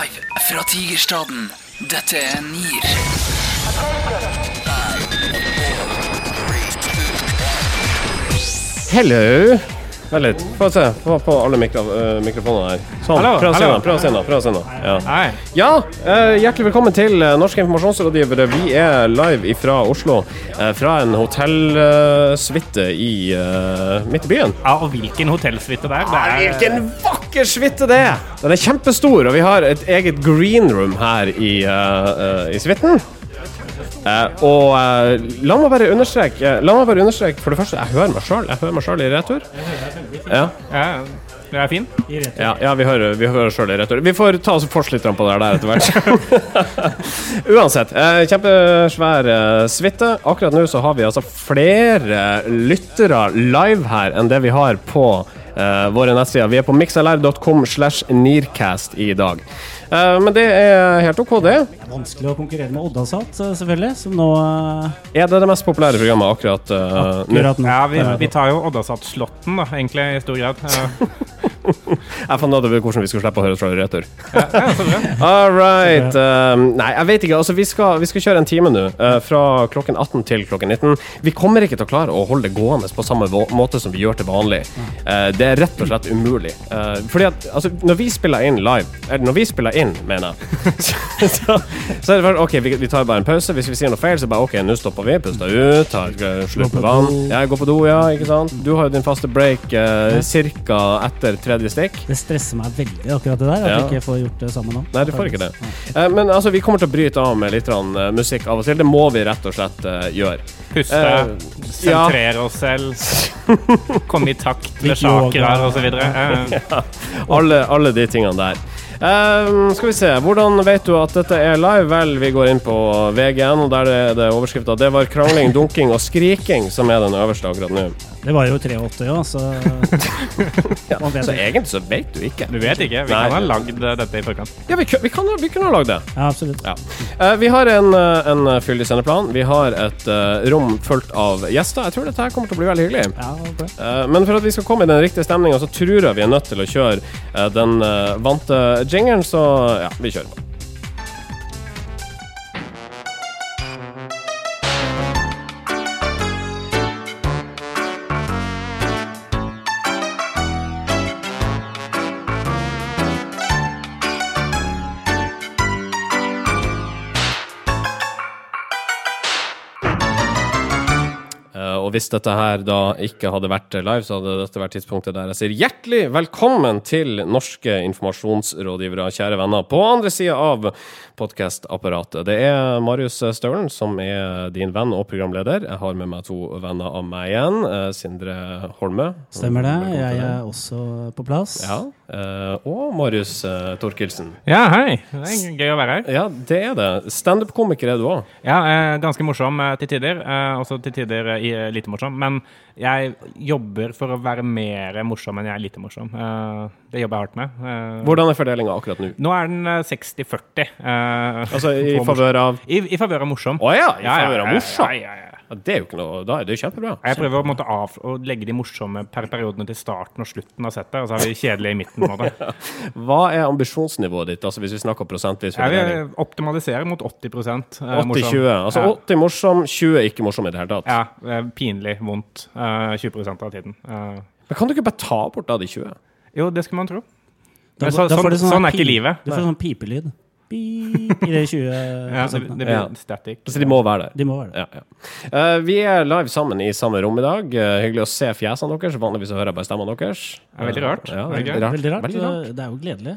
Live fra Tigerstaden. Dette er NIR. Hello! Vent litt. Få se. Få på alle mikro eh, mikrofonene her. Sånn. Hallo, Prøv å se hallo. noe. Prøv å se nå. Prøv å se nå. Ja. Hei. Ja, eh, hjertelig velkommen til eh, Norske informasjonsrådgivere. Vi er live fra Oslo. eh, fra en hotellsuite i eh, midt i byen. Ja, og hvilken hotellsuite det er. Det er Hvilken vakker suite det er! Den er kjempestor, og vi har et eget green room her i, uh, i suiten. Uh, og uh, la meg bare understreke La meg bare understreke for det første, jeg hører meg sjøl. Jeg hører meg sjøl i retur. Ja. ja, det er fin. Ja, ja, vi hører, vi hører sjøl i retur. Vi får ta oss litt på det der etter hvert. Uansett, eh, kjempesvær eh, suite. Akkurat nå så har vi altså flere lyttere live her enn det vi har på eh, våre nettsider. Vi er på mixlr.com slash nearcast i dag. Uh, men det er helt OK, det. Det er vanskelig å konkurrere med Oddasat, eh, selvfølgelig, som nå uh... Er det det mest populære programmet akkurat akkurat nå Ja, vi, vi tar jo Oddasat-slåtten, da, egentlig, i stor grad. jeg fant ut av hvordan vi skulle slippe å høre fra retur. All right. Um, nei, jeg vet ikke. Altså, vi skal, vi skal kjøre en time nå. Uh, fra klokken 18 til klokken 19. Vi kommer ikke til å klare å holde det gående på samme måte som vi gjør til vanlig. Mm. Uh, det er rett og slett umulig. Uh, fordi at altså, når vi spiller inn live Eller når vi spiller inn, mener jeg, så, så, så, er det bare OK, vi, vi, tar bare en pause. Hvis vi sier noe feil, så bare OK, nå stopper vi, puster ut, tar uh, slurk med vann. Jeg går på do, ja, ikke sant? Du har jo din faste break uh, ca. etter 30 elgestek. Det stresser meg veldig, akkurat det der. At ja. vi ikke får gjort det sammen nå. Nei, du får ikke det. Ja. Eh, men altså, vi kommer til å bryte av med litt eh, musikk av og til. Det må vi rett og slett uh, gjøre. Puste, uh, sentrere ja. oss selv, komme i takt med sjakraer osv. Uh. Alle, alle de tingene der. Um, skal vi se. Hvordan vet du at dette er live? Vel, vi går inn på VGN, og der er det overskrifta 'Det var krangling, dunking og skriking' som er den øverste akkurat nå. Det var jo 83 ja, så ja, Så egentlig så vet du ikke. du vet ikke. Vi Nei. kan ha lagd eh, dette i forkant. Ja, vi, vi, kan, vi kunne ha lagd det. Ja, absolutt. Ja. Uh, vi har en, eh, en fyldig sendeplan. Vi har et uh, rom fullt av gjester. Jeg tror dette her kommer til å bli veldig hyggelig. Ja, okay. uh, Men for at vi skal komme i den riktige stemninga, så tror jeg vi er nødt til å kjøre eh, den eh, vante jingeren, så ja, vi kjører på. Og hvis dette her da ikke hadde vært live, så hadde dette vært tidspunktet der jeg sier hjertelig velkommen til norske informasjonsrådgivere, kjære venner, på andre sida av podkastapparatet. Det er Marius Staulen som er din venn og programleder. Jeg har med meg to venner av meg igjen. eh, Sindre Holme. Stemmer det. Jeg er også på plass. Ja. eh, Og Marius eh, Torkelsen. Ja, hei. Det er gøy å være her. Ja, det er det. Standup-komiker er du òg. Ja, eh, ganske morsom til tider. Eh, også til tider lite morsom. Men jeg jobber for å være mer morsom enn jeg er lite morsom. Eh, det jobber jeg hardt med. Eh, Hvordan er fordelinga akkurat nå? Nå er den eh, 60-40. Eh, Altså i favør av I, i favør av morsom. Å ja, i favør av morsom. Ja, ja, ja. Ja, det er jo ikke noe Da er det jo kjempebra. Jeg prøver å, måtte av, å legge de morsomme per periodene til starten og slutten av settet, og så har vi kjedelige i midten. på en. Hva er ambisjonsnivået ditt, altså hvis vi snakker prosentvis? Jeg vil optimalisere mot 80 eh, morsom. 80-20. Altså Ja. 80 morsom, 20 ikke morsom i det hele tatt. Ja, pinlig vondt eh, 20% av tiden. Eh, Men kan du ikke bare ta bort da de 20? jo, det skulle man tro. Da, Men så- da sånn- du sånn er ikke livet. Du får sånn pipelyd. Beep, I de 20 Ja, det, det blir Ja. static. Så de må være der. De må være det. Ja, ja. Eh, vi er live sammen i samme rom i dag. Uh, hyggelig å se fjesene deres. Vanligvis så hører jeg bare stemmene deres. Det er veldig rart. Ja, veldig rart. Veldig rart. Veldig rart. Det er jo gledelig,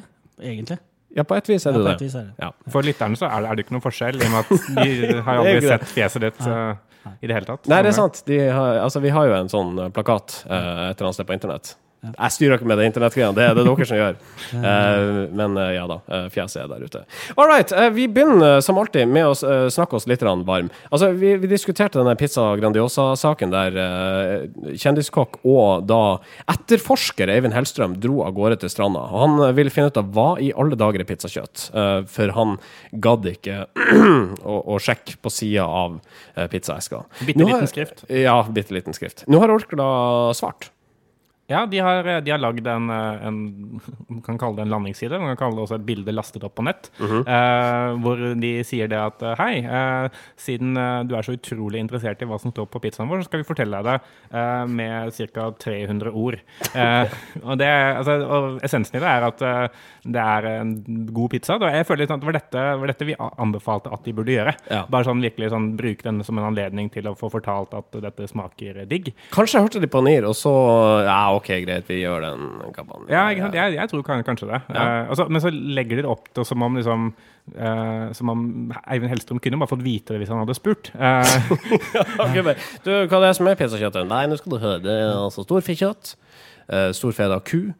egentlig. Ja, på et vis er det ja, det. er det. Ja. For lytterne så er det, er det ikke noen forskjell, i og med at de har aldri sett fjeset ditt Uh, i det hele tatt. Nei, det er sant. De har, altså, vi har jo en sånn plakat uh, et eller annet sted på internett. Jeg styrer ikke med det internettgreiene, det er det dere som gjør. Eh, men eh, ja da, eh, fjeset er der ute. All right, vi begynner som alltid med å snakke oss litt varm. Altså, vi, vi diskuterte denne Pizza Grandiosa-saken der kjendiskokk og da etterforsker Eivind Hellstrøm dro av gårde til stranda. Og han ville finne ut av hva i alle dager er pizzakjøtt, for han gadd ikke å, å sjekke på sida av pizzaeska. Bitte liten skrift. Ja, bitte liten skrift. Nå har Orkla svart. Ja, de har, de har lagd en, eh, en Man kan kalle det en landingsside. Man kan kalle det også et bilde lastet opp på nett. eh, hvor de sier det at eh, hei, eh, siden eh, du er så utrolig interessert i hva som står på pizzaen vår, så skal vi fortelle deg det eh, med ca. 300 ord. Eh, og, det, altså, og essensen i det er at eh, det er en god pizza. Da jeg føler sånn at det var dette, var dette vi anbefalte at de burde gjøre. Ja. Bare sånn virkelig sånn, bruke denne som en anledning til å få fortalt at dette smaker digg. Kanskje jeg hørte de på NIR, og så Ja, OK, greit, vi gjør den kampanjen. Ja, ikke sant? Jeg, jeg tror kan, kanskje det. Eh, altså, men så legger de det opp til som om liksom eh, Som om Eivind Hellstrøm kunne bare fått vite det hvis han hadde spurt. Eh, men, du, hva er det som er pizzakjøttet? Nei, nå skal du høre. Det er altså storfekjøtt. Uh, av ku.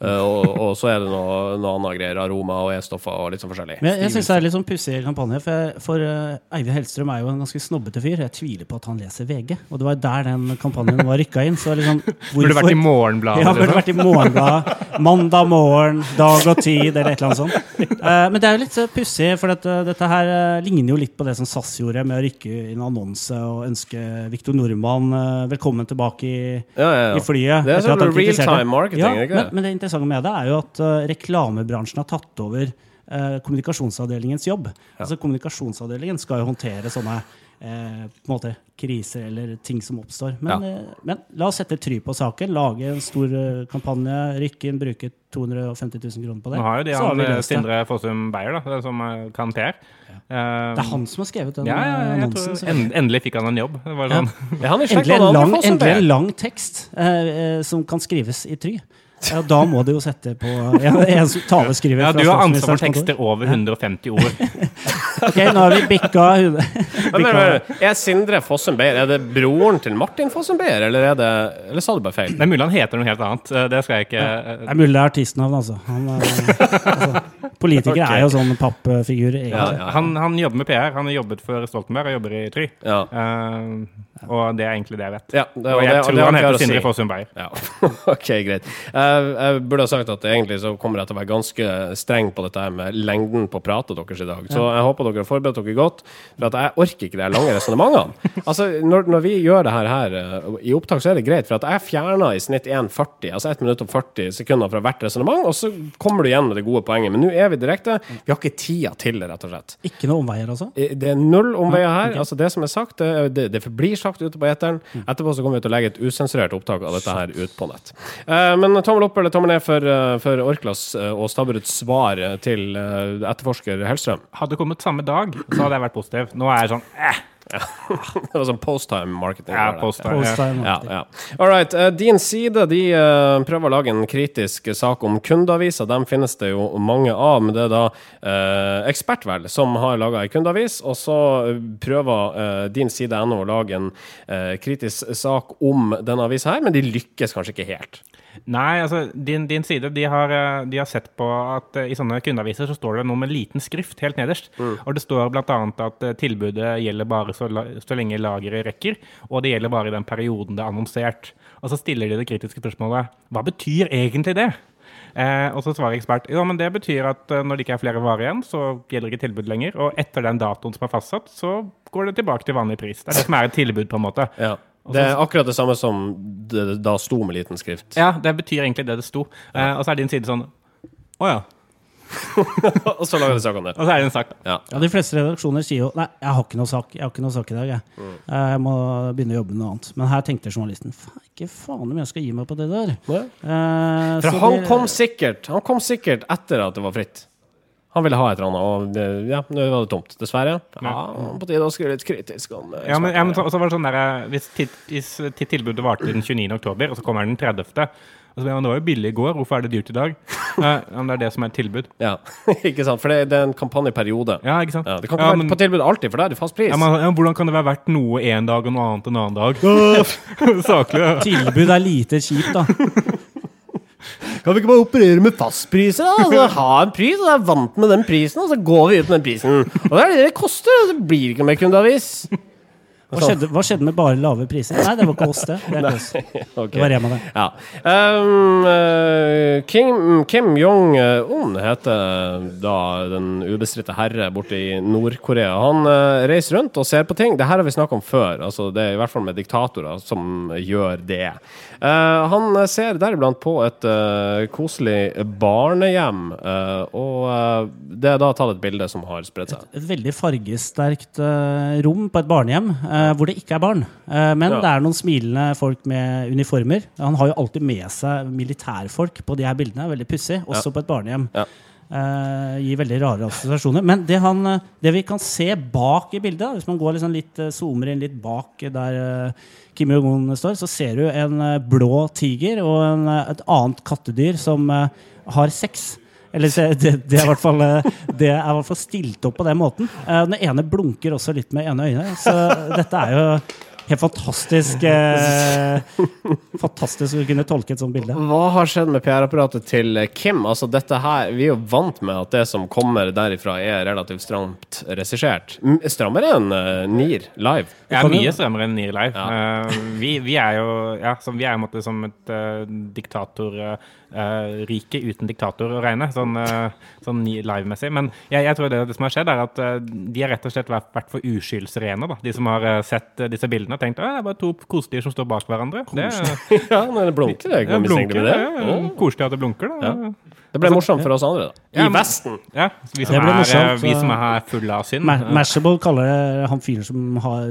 Eh, og, og så er det noe, noe annet greier. Aroma og E-stoffer og litt sånn forskjellig. Men jeg, syns det er litt sånn pussig kampanje, for, for uh, Eivind Hellstrøm er jo en ganske snobbete fyr. Jeg tviler på at han leser VG, og det var der den kampanjen var rykka inn. Så liksom, burde vært i Morgenbladet. Ja, burde liksom. vært i Morgenbladet. Mandag morgen, dag og tid, eller et eller annet sånt. Uh, men det er jo litt eh, pussig, for dette, dette her uh, ligner jo litt på det som SAS gjorde med å rykke inn annonse og ønske Viktor Nordmann eh, velkommen tilbake i, Ja, ja, ja. i flyet. Det er sånn real-time marketing, ja, er det men, men det interessante med det er jo at eh, reklamebransjen har tatt over eh, kommunikasjonsavdelingens jobb. Altså Kommunikasjonsavdelingen skal jo håndtere sånne eh, på en måte kriser eller ting som oppstår. Men, eh, men la oss sette try på saken. Lage en stor eh, kampanje, rykke inn, bruke 250 000 kroner på det. Nå har jo de han eh. Sindre Fossum Beyer, da, som. Eh, Det er han som har skrevet den ja, ja, annonsen. tror, en, endelig fikk han en jobb. Det var Ja. sånn. Er han Endelig en lang, endelig en lang tekst eh, eh, som kan skrives i try. Ja, da må du jo sette på ja, en taleskriver Ja, du har ansvar for tekster over 150 ord. Ok, nå har vi bikka hudet. Men, men, men, er Sindre Fossum Beyer Er det broren til Martin Fossum Beyer, eller, er det, eller sa du bare feil? Det er mulig han heter noe helt annet. eh, Det skal jeg ikke Det er mulig det er artistnavn, altså. Han altså politikere okay. er jo sånn pappfigur. Ja, ja. han, han jobber med PR. Han har jobbet for Stoltenberg og jobber i Try. Ja. Uh, og det er egentlig det jeg vet. Ja, det, og jeg det, tror det han heter å si. Sindre Fossum Beyer. Ja, ok, greit. Jeg, jeg burde ha sagt at egentlig så kommer jeg til å være ganske streng på dette her med lengden på pratet deres i dag. Så jeg håper dere har forberedt dere godt, for at jeg orker ikke de lange resonnementene. Altså, når, når vi gjør det her, her eh, i opptak, så er det greit, for at jeg fjerner i snitt 1,40, altså 1 minutt og 40 sekunder fra hvert resonnement, og så kommer du igjen med det gode poenget. Men nå er vi direkte. Vi har ikke tida til det, rett og slett. Ikke noe omveier, altså? Eh, Det er null omveier her. Altså Det som er sagt, det, det, det forblir sagt ute på eteren. Etterpå så kommer vi til å legge et usensurert opptak av dette her ut på nett. Eh, men tommel opp eller tommel ned for, eh, for Orklas og Stabberuds svar til etterforsker Hellstrøm? Hadde det kommet samme dag, så hadde jeg vært positiv. Nå er jeg sånn eh, Det var sånn post-time marketing. ja, post-time. post. Ja, ja. All right. eh, din side de eh, prøver å lage en kritisk sak om kundeaviser. Dem finnes det jo mange av, men det er da uh, Ekspertvel som har laga ei kundeavis. Og så eh, prøver eh, din side ennå å lage en eh, kritisk sak om denne avisa her, men de lykkes kanskje ikke helt. Nei, altså, din, din side de har, eh, de har sett på at eh, i sånne kundeaviser så står det noe med liten skrift helt nederst. Og det står bl.a. at eh, tilbudet gjelder bare så, så lenge lageret rekker, og det gjelder bare i den perioden det er annonsert. Og så stiller de det kritiske spørsmålet hva betyr egentlig det? Eh, og så svarer ekspert ja, men det betyr at når det ikke er flere varer igjen, så gjelder ikke tilbud lenger. Og etter den datoen som er fastsatt, så går det tilbake til vanlig pris. Det er det som er et tilbud, på en måte. Ja. Det er akkurat det samme som det da sto med liten skrift. Ja, det betyr egentlig det det sto. Eh, og så er din side sånn Å ja. og så lager de sak om det. Og så er det en sak. Ja. Ja, De fleste redaksjoner sier jo Nei, jeg har ikke noe sak Jeg har ikke noe sak i dag. Jeg, Mm. Eh, jeg må begynne å jobbe med noe annet. Men her tenkte journalisten "Faen, ikke faen om jeg skal gi meg på det der. Ja. Eh, For så han det- kom sikkert Han kom sikkert etter at det var fritt. Han ville ha et eller annet, og det, ja, nå var det tomt. Dessverre. Ja, På tide å skrive litt kritisk om eh, Ja, men, ja, men så, og så var det sånn der, eh, Hvis, tid, hvis eh, til- tilbudet varte til den 29. oktober, og så kommer den 30. Og så blir han, det var jo billig i går, hvorfor er det dyrt i dag? Eh, ja, men det er det som er et tilbud. Ja, ikke sant? For det, det er en kampanjeperiode. Ja, ikke sant? Ja, det kan ikke Ja, være men- på tilbud alltid, for da er det fast pris. ja, men, ja, hvordan kan det være verdt noe en dag og noe annet en annen dag? Saklig. ja. Tilbud er lite kjipt, da. Kan vi ikke bare operere med fastpriser? da? Altså, ha en pris, og så er vant med den prisen, og så går vi ut med den prisen. Og det er det det koster, det blir ikke noe mer kundeavis. Hva skjedde, hva skjedde med bare lave priser? Nei, det var ikke oss, det. Det, oss. Ok. det var Rema, det. Ja. Um, eh, Kim, Kim Jong-un heter da den ubestridte herre borte i Nord-Korea. Han uh, reiser rundt og ser på ting. Det her har vi snakket om før. Altså, det er i hvert fall med diktatorer som gjør det. Uh, han ser deriblant på et uh, koselig barnehjem, eh, og det er da tatt et bilde som har spredt seg. Et veldig fargesterkt rom på et barnehjem eh, hvor det ikke er barn. Eh, men Ja. det er noen smilende folk med uniformer. Han har jo alltid med seg militærfolk på de her bildene. Veldig pussig. Også på et barnehjem. Ja. Uh, gir veldig rare assosiasjoner. Men det, han, eh, det vi kan se bak i bildet, hvis man går liksom litt, eh, zoomer inn litt bak der eh, Kim Jong-un står, så ser du en eh, blå tiger og en, eh, et annet kattedyr som eh, har sex. Eller det, det, er i hvert fall, eh, det er i hvert fall stilt opp på den måten. Eh, Den ene blunker også litt med ene øyne, så dette er jo helt fantastisk eh, Fantastisk å kunne tolke et sånt bilde. Hva har skjedd med PR-apparatet til Kim? Altså dette her, Vi er jo vant med at det som kommer derifra, er relativt stramt regissert. Strammere enn uh, NIR live. Ja, mye strammere enn NIR Live. Ja. Uh, vi, vi er jo ja, som, vi er måte som et uh, diktatorrike uten diktator å regne, sånn, eh, sånn Live-messig. Men jeg, jeg tror det, det som har skjedd, er at eh, de har rett og slett vært, vært for uskyldsrene. Da. De som har eh, sett eh, disse bildene og tenkt at det er bare to kosedyr som står bak hverandre. Det, ja, men det blunker. Det ja, blunker, det. ja, ja. Koselig at det blunker, da. Ja. Det ble morsomt for oss andre, da. I Vesten. Ja, vi som, er, morsomt, eh, vi som er fulle av synd. Ma eh, Mashable kaller han fyren som har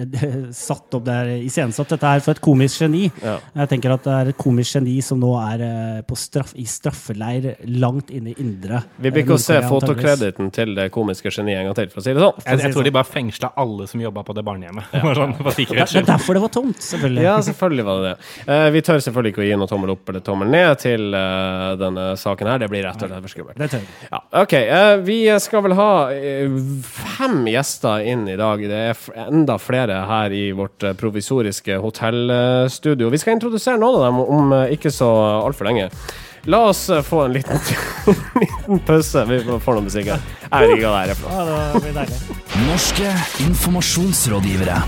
satt opp der, iscenesatt dette her for et komisk geni. Ja. Jeg tenker at det er et komisk geni som nå er eh, på straff, i straffeleir langt inne i indre Vi blir ikke å se fotokrediten til det komiske geniet en gang til, for å si det sånn. jeg, jeg tror de bare fengsla alle som jobba på det barnehjemmet. Ja. sånn, Det er derfor det var tomt, selvfølgelig. Ja, selvfølgelig var det det. Eh, vi tør selvfølgelig ikke å gi noe tommel opp eller tommel ned til eh, denne saken her. Det blir rett og slett for skummelt. Ja, ok. eh, vi skal vel ha eh, fem gjester inn i dag. Det er f- enda flere her i vårt eh, provisoriske hotellstudio. Vi skal introdusere noen av dem om ikke så altfor lenge. La oss få en liten, liten pause. Vi får noe musikk her. Jeg vet ikke hva det er for noe. Det. Norske informasjonsrådgivere.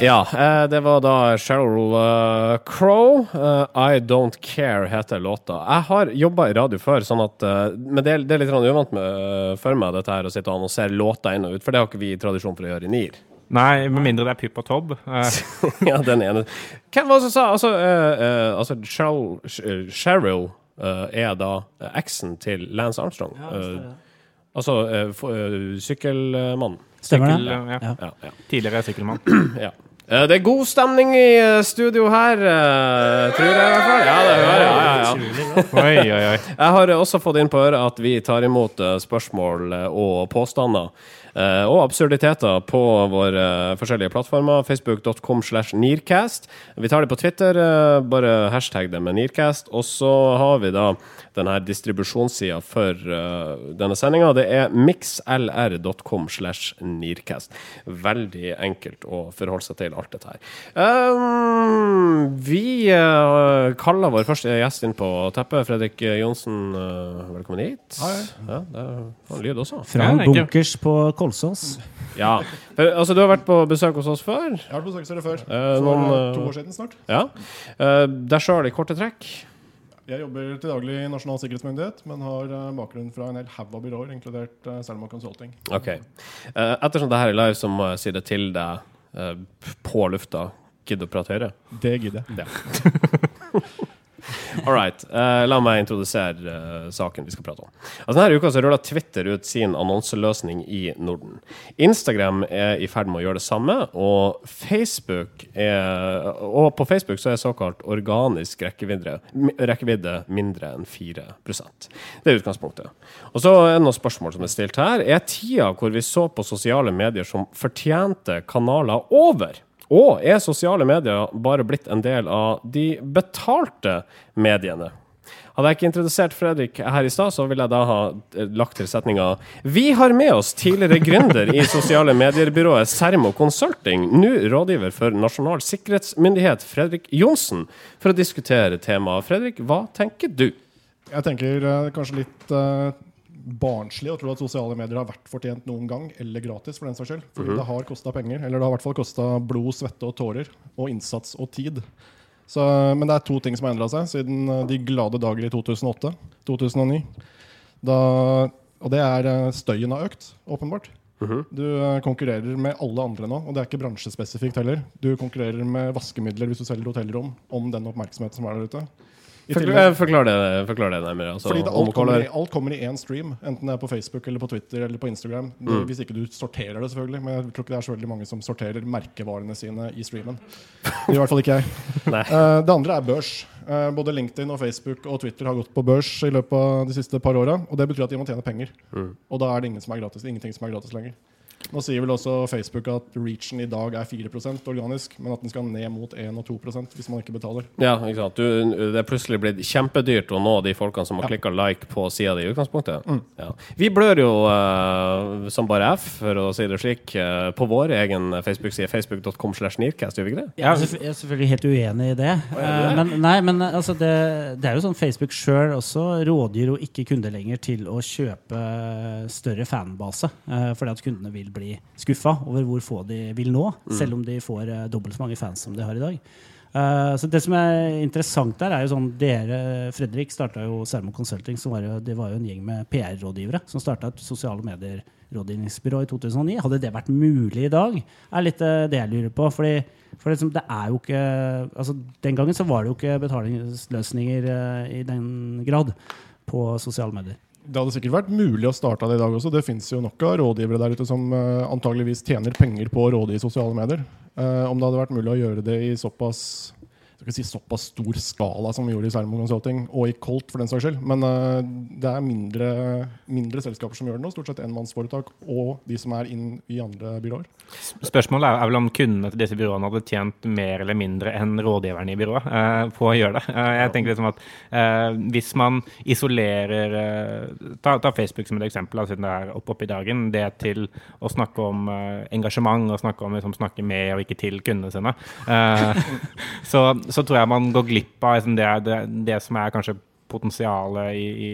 Ja, eh, det var da Sheryl eh, Crow. eh, I Don't Care heter låta. Jeg har jobba i radio før, sånn at Men det er, det er litt uvant med, for meg, dette her å sitte og annonsere låter inn og ut, for det har ikke vi tradisjon for å gjøre i NIR. Nei, med mindre det er Pippa og Tobb. Ja, den ene. Hvem var det som sa Altså, uh, eh, altså Sheryl, Sh- Sheryl eh, er da eksen til Lance Armstrong. Eh, altså uh, sykkelmannen. Stemmer sykkel, det? ja. Ja, ja. Tidligere sykkelmann. Ja. Eh, Det er god stemning i eh, studio her, eh, tror jeg i hvert fall. Ja, det hører jeg. Ja, ja, ja. Jeg har også fått inn på øret at vi tar imot spørsmål og påstander og absurditeter på våre forskjellige plattformer. Facebook.com slash Nearcast. Vi tar det på Twitter, bare hashtag det med Nearcast. Og så har vi da denne distribusjonssida for uh, denne sendinga. Det er mixlr.com slash Nearcast. Veldig enkelt å forholde seg til alt dette her. Um, vi uh, kaller vår første gjest inn på teppet. Fredrik Johnsen, uh, velkommen hit. Ja, det var lyd også. Fra en bunkers på Kolsås. Ja. For, altså, du har vært på besøk hos oss før. Jeg har vært på besøk hos dere før. Eh, For noen, to år siden snart. Ja. Uh, Deg sjøl i korte trekk. Jeg jobber til daglig i Nasjonal sikkerhetsmyndighet, men har eh, bakgrunn fra en hel haug av byråer, inkludert uh, Selma Consulting. OK. Eh, ettersom det her er live, så må jeg si det til deg eh, på lufta. Gidder å prate høyere? Det gidder jeg. All right. Uh, la meg introdusere uh, saken vi skal prate om. Altså, denne uka så ruller Twitter ut sin annonseløsning i Norden. Instagram er i ferd med å gjøre det samme, og Facebook er Og på Facebook så er såkalt organisk rekkevidde, rekkevidde mindre enn 4 Det er utgangspunktet. Og så er det noen spørsmål som er stilt her. Er tida hvor vi så på sosiale medier som fortjente kanaler over? Og er sosiale medier bare blitt en del av de betalte mediene? Hadde jeg ikke introdusert Fredrik her i stad, så ville jeg da ha eh, lagt til setninga Vi har med oss tidligere gründer i sosiale medier-byrået Sermo Consulting, nå rådgiver for Nasjonal sikkerhetsmyndighet, Fredrik Johnsen, for å diskutere temaet. Fredrik, hva tenker du? Jeg tenker eh, kanskje litt eh, barnslig å tro at sosiale medier har vært fortjent noen gang, eller gratis, for den saks skyld. Fordi det har kosta penger. Eller det har i hvert fall kosta blod, svette og tårer. Og innsats og tid. Så, men det er to ting som har endra seg siden eh, de glade dager i 2008-2009. Da, og det er eh, støyen har økt, åpenbart. Du eh, konkurrerer med alle andre nå, og det er ikke bransjespesifikt heller. Du konkurrerer med vaskemidler hvis du selger hotellrom, om den oppmerksomheten som er der ute. Tillegg- Forklar, forklar, det, forklar det nærmere. Altså, fordi alt, kommer i, alt kommer i én stream, enten det er på Facebook eller på Twitter eller på Instagram. Det, Mm. Hvis ikke du sorterer det, selvfølgelig. Men jeg tror ikke det er så veldig mange som sorterer merkevarene sine i streamen. I hvert fall ikke jeg. Eh, det andre er børs. Eh, både LinkedIn og Facebook og Twitter har gått på børs i løpet av de siste par åra. Og det betyr at de må tjene penger. Mm. Og da er det ingen som er gratis, ingenting som er gratis lenger. Nå sier vel også Facebook at reachen i dag er 4% organisk, men at den skal ned mot 1 og 2% hvis man ikke betaler. Ja, ikke sant. Du, det er plutselig blitt kjempedyrt å nå de folkene som har Ja. klikka like på sida di i utgangspunktet. Mm. Ja. Vi blør jo uh, som bare F, for å si det slik, uh, på vår egen Facebook-side, facebook.com slash nearcast, gjør vi ikke det? Jeg er, jeg er selvfølgelig helt uenig i det. Uh, men, nei, men altså det, det er jo sånn Facebook sjøl også rådgir jo ikke kunder lenger til å kjøpe større fanbase. fordi at kundene vil bli skuffa over hvor få de vil nå, selv om de får uh, dobbelt så mange fans som de har i dag. Uh, så det som er interessant der, er jo sånn Dere, Fredrik, starta jo Sermo Consulting. Som var jo, det var jo en gjeng med PR-rådgivere som starta et sosiale medier-rådgivningsbyrå i 2009. Hadde det vært mulig i dag? er litt uh, det jeg lurer på. Fordi, for liksom, det er jo ikke altså, Den gangen så var det jo ikke betalingsløsninger uh, i den grad på sosiale medier. Det hadde sikkert vært mulig å starte det i dag også. Det fins jo nok av rådgivere der ute som uh, antageligvis tjener penger på å råde i sosiale medier. Uh, om det hadde vært mulig å gjøre det i såpass skal ikke si såpass stor skala som vi gjorde i Sermo Consulting, og i Colt for den saks skyld. Men uh, det er mindre, mindre selskaper som gjør det nå. Stort sett enmannsforetak og de som er inn i andre byråer. Spørsmålet er, er vel om kundene til disse byråene hadde tjent mer eller mindre enn rådgiverne i byrået uh, på å gjøre det. Uh, jeg tenker liksom at Hvis man isolerer ta, ta Facebook som et eksempel, siden det er opp, opp i dagen. Det til å snakke om engasjement og snakke om liksom, snakke med og ikke til kundene sine. Så, så tror jeg man går glipp av liksom, det, det, det som er kanskje potensialet i, i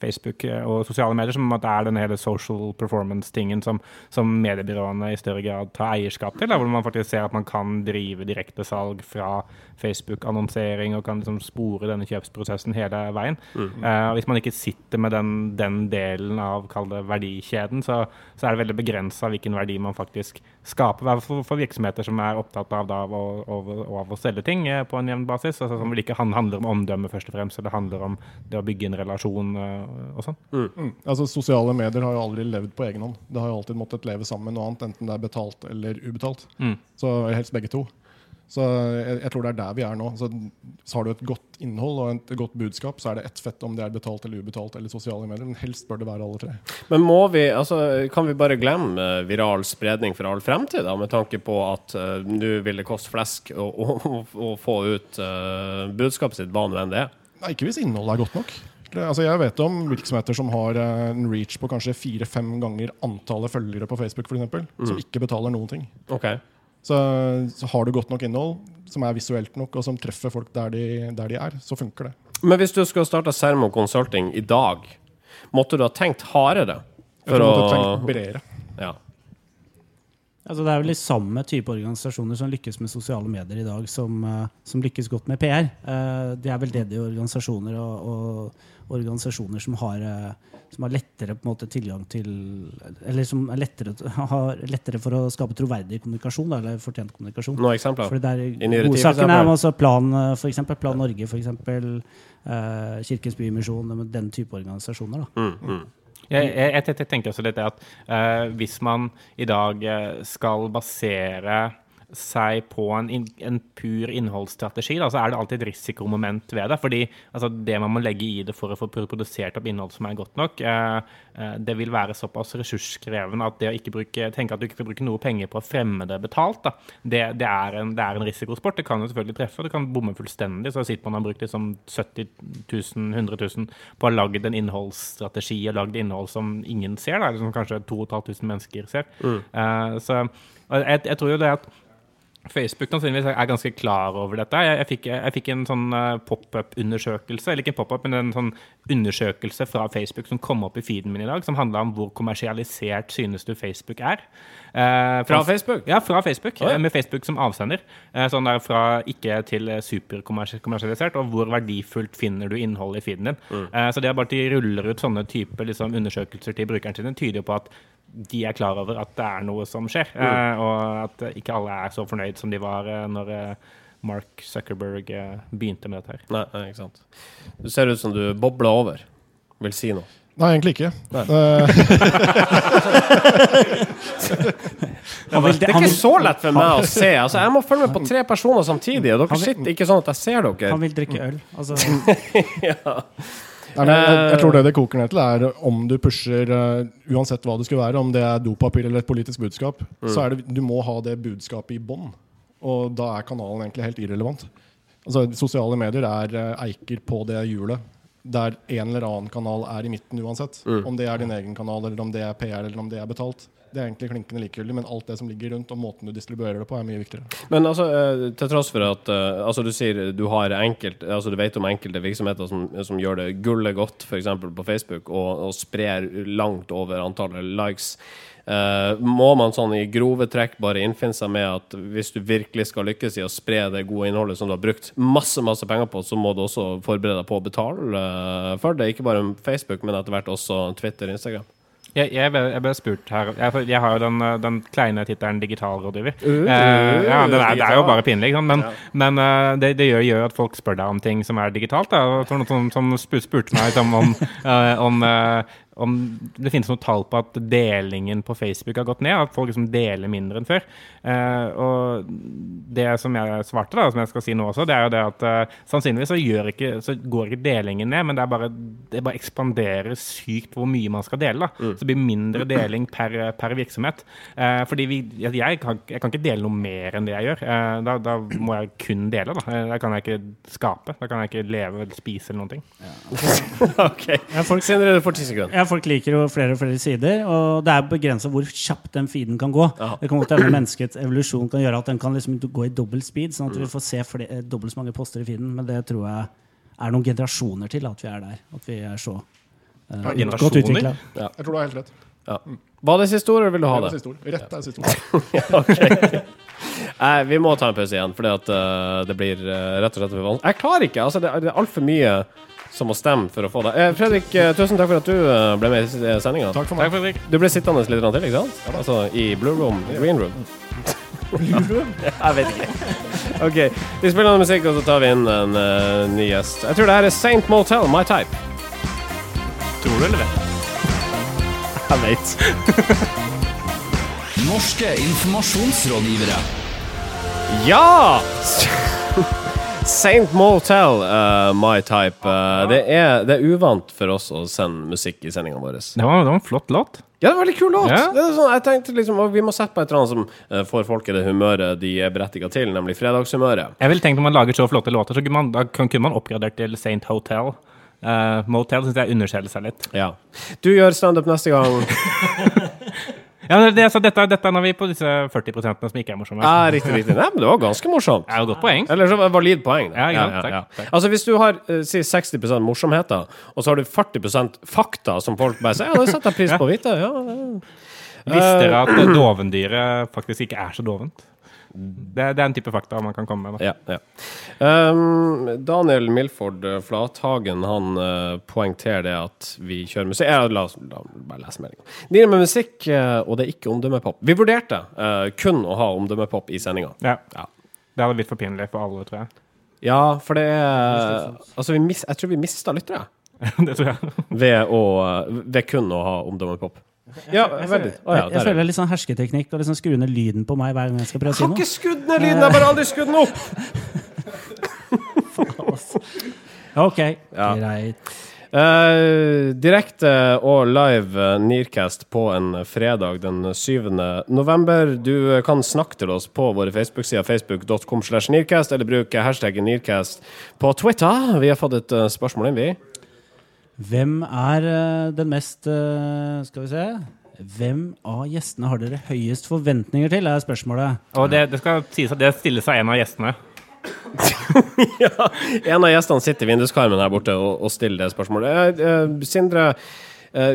Facebook og sosiale medier, som at det er den hele social performance-tingen som, som mediebyråene i større grad tar eierskap til. Da, hvor man faktisk ser at man kan drive direktesalg fra Facebook-annonsering og kan liksom spore denne kjøpsprosessen hele veien. Mm. Uh, hvis man ikke sitter med den, den delen av kall det verdikjeden, så, så er det veldig begrensa hvilken verdi man faktisk skaper. I For, for virksomheter som er opptatt av, da, av, å, av, av å selge ting eh, på en jevn basis. Altså, som vel ikke handler om omdømme først og fremst, Det handler om det å bygge en relasjon eh, og sånn. Mm. Altså Sosiale medier har jo aldri levd på egen hånd. Det har jo alltid måttet leve sammen med noe annet, enten det er betalt eller ubetalt. Mm. Så helst begge to. Så jeg, jeg tror det er der vi er nå. Så, så har du et godt innhold og et godt budskap, så er det ett fett om det er betalt eller ubetalt eller sosiale medier. Men helst bør det være alle tre. Men må vi, altså, kan vi bare glemme eh, viral spredning for all fremtid, da, med tanke på at uh, nå vil det koste flesk å, å, å, få ut uh, budskapet sitt, hva nå enn det er? Nei, ikke hvis innholdet er godt nok. Altså jeg vet om virksomheter som har en reach på kanskje fire-fem ganger antallet følgere på Facebook, for eksempel, som ikke betaler noen ting. Ok. Så, så har du godt nok innhold, som er visuelt nok, og som treffer folk der de, der de er, så funker det. Men hvis du skulle starta Sermo Consulting i dag, måtte du ha tenkt hardere? For Jeg måtte hadde tenkt bredere. ja. Altså, det er vel de samme type organisasjoner som lykkes med sosiale medier i dag, som, eh, som lykkes godt med PR. Eh, det er veldedige organisasjoner og, og organisasjoner som har, eh, som har lettere på en måte tilgang til Eller som er lettere, har lettere for å skape troverdig kommunikasjon, da, eller fortjent kommunikasjon. Noen eksempler? For det I er altså Plan, eh, for eksempel, Plan Norge, for eksempel, eh, Kirkens Bymisjon, den type organisasjoner. Da. Mm, mm. Jeg, jeg, jeg, tenker også litt det at uh, hvis man i dag skal basere seg på en, en pur innholdsstrategi, da, så er det alltid et risikomoment ved det. Fordi altså, det man må legge i det for å få produsert opp innhold som er godt nok, eh, eh, det vil være såpass ressurskrevende at det å ikke bruke, tenke at du ikke skal bruke noe penger på å fremme det betalt, da, det, det, er en, det er en risikosport. Det kan jo selvfølgelig treffe, og det kan bomme fullstendig. Så sitter man og har brukt liksom 70 000, 100 000 på å ha lagd en innholdsstrategi og lagd innhold som ingen ser, da, eller som kanskje 2500 mennesker ser. Eh, så jeg, jeg tror jo det at Facebook sannsynligvis er ganske klar over dette. Jeg, jeg, fikk, jeg fikk en sånn uh, pop-up-undersøkelse, eller ikke en pop-up, men en sånn undersøkelse fra Facebook som kom opp i feeden min i dag, som handla om hvor kommersialisert synes du Facebook er. Eh, Fra Facebook? Ja, fra Facebook. oh, ja. Med Facebook som avsender. Eh, sånn der fra ikke til eh, superkommersialisert, og hvor verdifullt finner du innholdet i feeden din. Eh, så det er bare at de ruller ut sånne typer liksom, undersøkelser til brukeren sine, tyder jo på at de er klar over at det er noe som skjer, eh, og at ikke alle er så fornøyd som de var eh, når eh, Mark Zuckerberg eh, begynte med dette her. Nei, nei, ikke sant. Du ser ut som du bobler over. Vil si noe. Nei, egentlig ikke. Nei. Eh, Han vil, Det er ikke så lett for meg å se. Altså, jeg må følge med på tre personer samtidig, og dere vil- sitter ikke sånn at jeg ser dere. han vil drikke øl. Altså, Nei, jeg, jeg tror det det koker ned til, er om du pusher uh, Uansett hva det skulle være, om det er dopapir eller et politisk budskap, så er det, du må ha det budskapet i bånn. Og da er kanalen egentlig helt irrelevant. Altså, Sosiale medier er uh, eiker på det hjulet. Der en eller annen kanal er i midten uansett. Om det er din egen kanal, eller om det er PR, eller om det er betalt. Det er egentlig klinkende likegyldig, men alt det som ligger rundt, og måten du distribuerer det på, er mye viktigere. Men altså, eh, til tross for at eh, altså, du sier du har enkelt Altså du vet om enkelte virksomheter som, som gjør det gullet godt, f.eks. på Facebook, og, og sprer langt over antallet likes. Uh, må man sånn i grove trekk bare innfinne seg med at hvis du virkelig skal lykkes i å spre det gode innholdet som du har brukt masse masse penger på, så må du også forberede deg på å betale for det? Ikke bare Facebook, men etter hvert også Twitter og Instagram? Jeg, jeg, ble, jeg ble spurt her Jeg, jeg har jo den, eh, den kleine tittelen digitalrådgiver. Uh, uh, ja, det er, det er jo bare pinlig, sant? men, men uh, det, det gjør, gjør at folk spør deg om ting som er digitalt. Da. Som, som, som spurte meg om, eh, om, eh, om det finnes noe tall på at delingen på Facebook har gått ned. At folk liksom deler mindre enn før. Eh, og det som jeg svarte, da, som jeg skal si nå også, det er jo det at eh, sannsynligvis så, gjør ikke, så går ikke delingen ned, men det, er bare, det bare ekspanderer sykt hvor mye man skal dele. da. Så det blir mindre deling per, per virksomhet. Eh, fordi vi, jeg, jeg, kan, jeg kan ikke dele noe mer enn det jeg gjør. Eh, da, da må jeg kun dele. Da Eh, Da kan jeg ikke skape. Da kan jeg ikke leve eller spise eller noen ting. OK. ja, folk, Sindre, det for ti sekunder. ja, folk liker jo flere og flere sider, og det er begrensa hvor kjapt den feeden kan gå. Ja. Det kan godt hende menneskets evolusjon kan gjøre at den kan liksom gå i dobbelt speed, sånn at vi får se fle- eh, dobbelt så mange poster i feeden. Men det tror jeg er noen generasjoner til at vi er der. At vi er så uh, godt utvikla. Jeg tror du har helt rett. Ja. Var det siste ord, eller vil du ha Det det? siste. Rett er siste ord. Nei, vi må ta en pause igjen, for at eh, det blir uh, rett og slett for vanskelig. Jeg klarer ikke. altså Det, er- det er altfor mye som må stemme for å få det. Eh, Fredrik, eh, tusen takk for at du eh, ble med i sendinga. Takk for Takk, meg. Fredrik. Du ble sittende litt til, ikke sant? Altså i blue room, green room. Jeg vet ikke. OK. Vi spiller noe musikk, og så tar vi inn en uh, ny gjest. Jeg tror det her er Saint Motel, My Type. Tror du eller vet? Jeg vet. Norske informasjonsrådgivere. Ja! Saint Motel, uh, My Type. Uh, det, er, det er uvant for oss å sende musikk i sendinga vår. Det var, det var en flott låt. Ja, det var en veldig kul låt. Ja. Det sånn, jeg tenkte liksom, Vi må sette på et eller annet som uh, får folk i det humøret de er berettiga til, nemlig fredagshumøret. Jeg ville tenkt Når man lager så flotte låter, så kunne man, da kunne man oppgradert til Saint Hotel. Eh, Motel syns jeg underskjeller seg litt. Ja. Du gjør standup neste gang. Ja, men det, så dette, dette er når vi på disse 40% som ikke er morsomme. Ja, riktig, riktig. Nei, men det var ganske morsomt. Et godt poeng. Eller så valid poeng. Ja, ja, takk, takk. Altså Hvis du har eh, si 60% morsomheter, og så har du 40% fakta som folk bare sier Ja, det setter jeg pris på å vite. Ja, ja. Visste dere at eh, dovendyret faktisk ikke er så dovent? Det, det er en type fakta man kan komme med. Da. Ja, ja. Um, Daniel Milford eh, Flathagen han uh, poengterer det at vi kjører musikk ja, La oss bare lese meldingen. Det er med musikk, uh, og det er ikke omdømmepop. Vi vurderte uh, kun å ha omdømmepop i sendinga. Ja. Ja. Det hadde blitt for pinlig for alle, tror jeg. ja, for det er Altså, vi mis, jeg tror vi mista lyttere det tror jeg. ved, å, ved kun å ha omdømmepop. Ja, Jeg, veldig. ja, jeg, er føler litt sånn hersketeknikk og liksom skru ned lyden på meg hver gang jeg skal prøve å Jeg har ikke skudd ned lyden, jeg har bare aldri skudd den opp! Ok, Ja. greit. Uh, direkte og live eh, Nearcast på en fredag den 7. november. Du eh, kan snakke til oss på våre Facebook-sider, facebook.com slash Nearcast, eller bruke hashtaggen Nearcast på Twitter. Vi har fått et spørsmål inn, vi. Hvem er eh, den mest eh, Skal vi se Hvem av gjestene har dere høyest forventninger til? er spørsmålet. Og det, det skal sies at det stiller seg en av gjestene. ja, en av gjestene sitter i vinduskarmen her borte og, og stiller det spørsmålet. Eh, eh, Sindre, eh,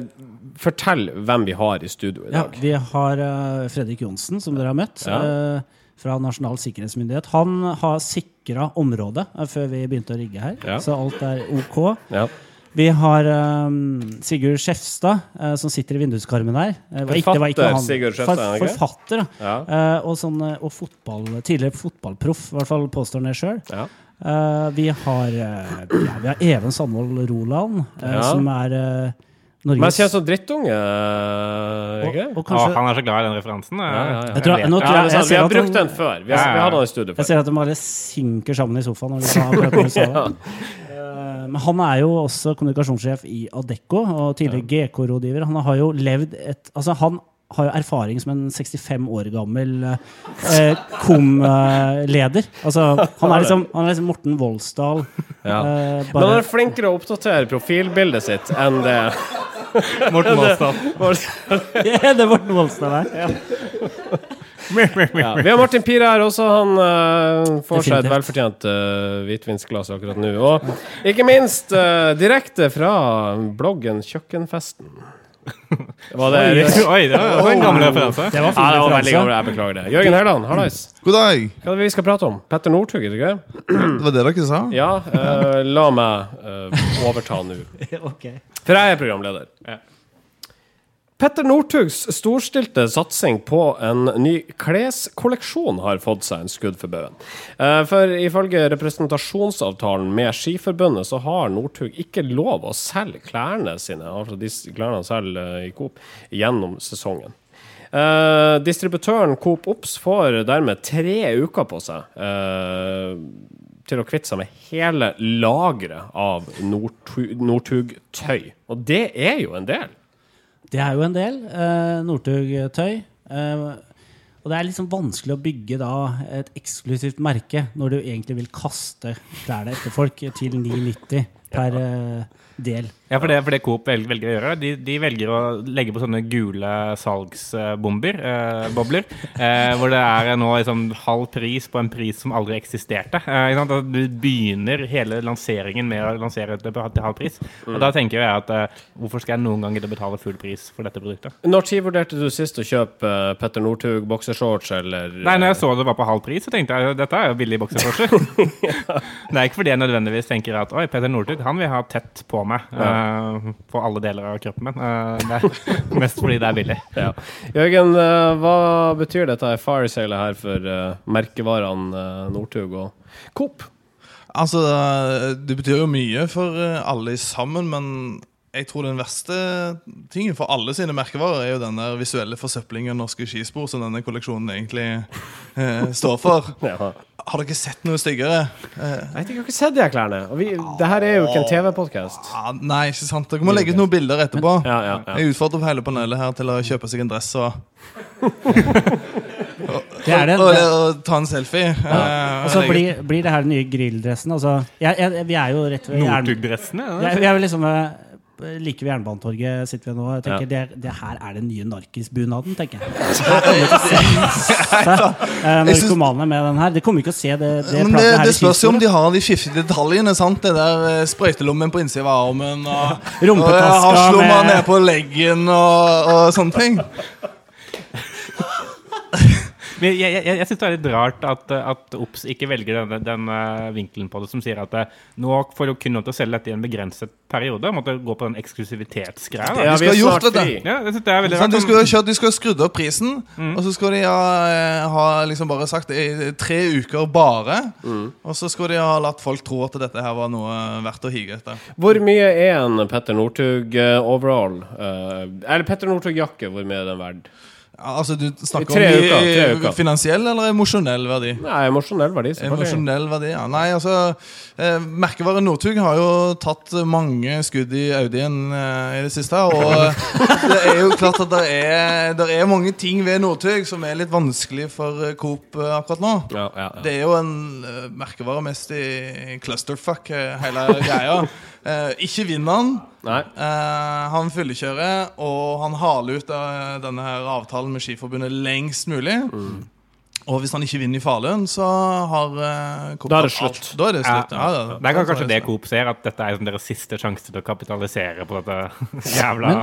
fortell hvem vi har i studio i dag. Ja, vi har eh, Fredrik Johnsen, som dere har møtt, Ja. eh, fra Nasjonal sikkerhetsmyndighet. Han har sikra området eh, før vi begynte å rigge her, Ja. så alt er OK. Ja. Vi har um, Sigurd Skjefstad, uh, som sitter i vinduskarmen her. Uh, forfatter ikke- ikke Sigurd Skjefstad, For. Forfatter, ja. Eh, og, sånn, eh, og fotball, tidligere fotballproff, i hvert fall påstår han det sjøl. Ja. vi har eh, ja, vi har Even Sandvold Roland, eh, Ja. som er uh, Men jeg kjenner som drittunge, eh, og, og kanskje... Å, han er så glad i den referansen. Ja, ja, ja. Tror- jeg- er ser vi har brukt den før. Vi har, Ja, ja. vi hadde den i studio Jeg ser at de bare synker sammen i sofaen. Når du sa Eh, Men han er jo også kommunikasjonssjef i Adecco og tidligere GK-rådgiver. Han har jo levd et Altså, han har jo erfaring som en 65 år gammel eh, kom-leder. Altså, han er liksom, han er liksom Morten Voldsdal. Ja. eh, Men han er flinkere å oppdatere profilbildet sitt enn det Morten Voldsdal. ja, det er Morten Voldsdal her. ja. Vi har Martin Pire her også. Han uh, får seg et velfortjent uh, hvitvinsglass akkurat nå. Og ikke minst uh, direkte fra bloggen Kjøkkenfesten. Var det riktig? Oi, det var en gammel referanse. Det var Ja, det var veldig gammel. Jeg beklager det. Jørgen Herland, hallais. God dag! Hva er det vi skal prate om? Petter Northug, er det ikke det? Det var det dere sa? Ja, Uh, la meg overta nå. Ok. For jeg er programleder. Petter Northugs storstilte satsing på en ny kleskolleksjon har fått seg en skudd for baugen. Eh, For ifølge representasjonsavtalen med Skiforbundet så har Northug ikke lov å selge klærne sine, altså de klærne han selger i Coop, gjennom sesongen. Eh, distributøren Coop Ops får dermed tre uker på seg eh, til å kvitte seg med hele lageret av Northu- Northug-tøy. Og det er jo en del. Det er jo en del. Eh, Northug-tøy. Eh, og det er liksom vanskelig å bygge da et eksklusivt merke når du egentlig vil kaste klærne etter folk til 9,90 per eh, del. Ja, for det, for det Coop velger, velger å gjøre, de, de velger å legge på sånne gule salgsbomber, eh, bobler, eh, hvor det er nå liksom halv pris på en pris som aldri eksisterte. Eh, ikke sant? At du begynner hele lanseringen med å lansere det til halv pris. Og da tenker jeg at eh, hvorfor skal jeg noen gang gidde å betale full pris for dette produktet? Når tid vurderte du sist å kjøpe eh, Petter Northug boksershorts, eller Nei, når jeg så det var på halv pris, så tenkte jeg dette er jo billig boksershortser. Det er ikke fordi jeg nødvendigvis tenker at oi, Petter Northug han vil ha tett på meg. eh, på alle deler av kroppen min. Uh, det mest fordi det er billig. Ja. Jørgen, uh, hva betyr dette firesailet her for merkevarene uh, Northug og Coop? Altså, Det betyr jo mye for alle sammen, men jeg tror den verste tingen for alle sine merkevarer er jo den der visuelle forsøplingen av norske skispor som denne kolleksjonen egentlig eh, står for. Ja. Har dere sett noe styggere? Eh, Jeg jeg har ikke sett de her klærne. Og vi, det her er jo ikke en TV-podkast. ah, nei, ikke sant. Dere må legge ut noen bilder etterpå. Ja, ja, ja. Jeg utfordrer hele panelet her til å kjøpe seg en dress og, Det er det. og, og, og ta en selfie. Eh, Og så blir, blir det her den nye grilldressen. Altså, jeg, jeg, vi er jo rett ved jern... Northug-dressene. Ja, jeg, er jo liksom eh, like ved Jernbanetorget sitter vi nå. Jeg tenker Ja. det, det her er den nye narkisbunaden, tenker jeg. Her kommer ikke å se eh, narkomane med den her. De kommer ikke å se det, det Men det, det spørs jo om de har de fiffige detaljene. sant? Det der eh, sprøytelommen på innsida av armen og, og haslomma med- nede på leggen og, og sånne ting. Men jeg, jeg, jeg syns det er litt rart at, at Ops ikke velger den, den eh, vinkelen på det som sier at eh, nå får du kun lov til å selge dette i en begrenset periode. Måtte gå på den eksklusivitetsgreia. Ja, de er gjort dette. Ja, det er veldig rart. De skulle kjørt, de skulle skrudd opp prisen, og så skulle de ha, eh, ha liksom bare sagt i tre uker bare. Og så skulle de ha latt folk tro at dette her var noe verdt å hige etter. Hvor mye er en Petter Northug overall? Eller Petter Northug-jakke, hvor mye er den verdt? Altså, Du snakker om i- uker, tre uker. finansiell eller emosjonell verdi? Nei, emosjonell verdi. Emosjonell verdi, ja. Nei, altså eh, Merkevaren Northug har jo tatt mange skudd i Audien eh, i det siste. Og det er jo klart at det er, det er mange ting ved Northug som er litt vanskelig for eh, Coop eh, akkurat nå. Ja, ja, ja. Det er jo en uh, merkevare mest i clusterfuck, eh, hele greia. Eh, ikke vinner han, Nei. Eh, han fyllekjører, og han haler ut eh, denne her avtalen med Skiforbundet lengst mulig. Mm. Og hvis han ikke vinner i Falun, så har uh, Coop Da er det slutt. Da er det slutt. Ja, ja, Det er kanskje det Coop ser, at dette er som deres siste sjanse til å kapitalisere på dette jævla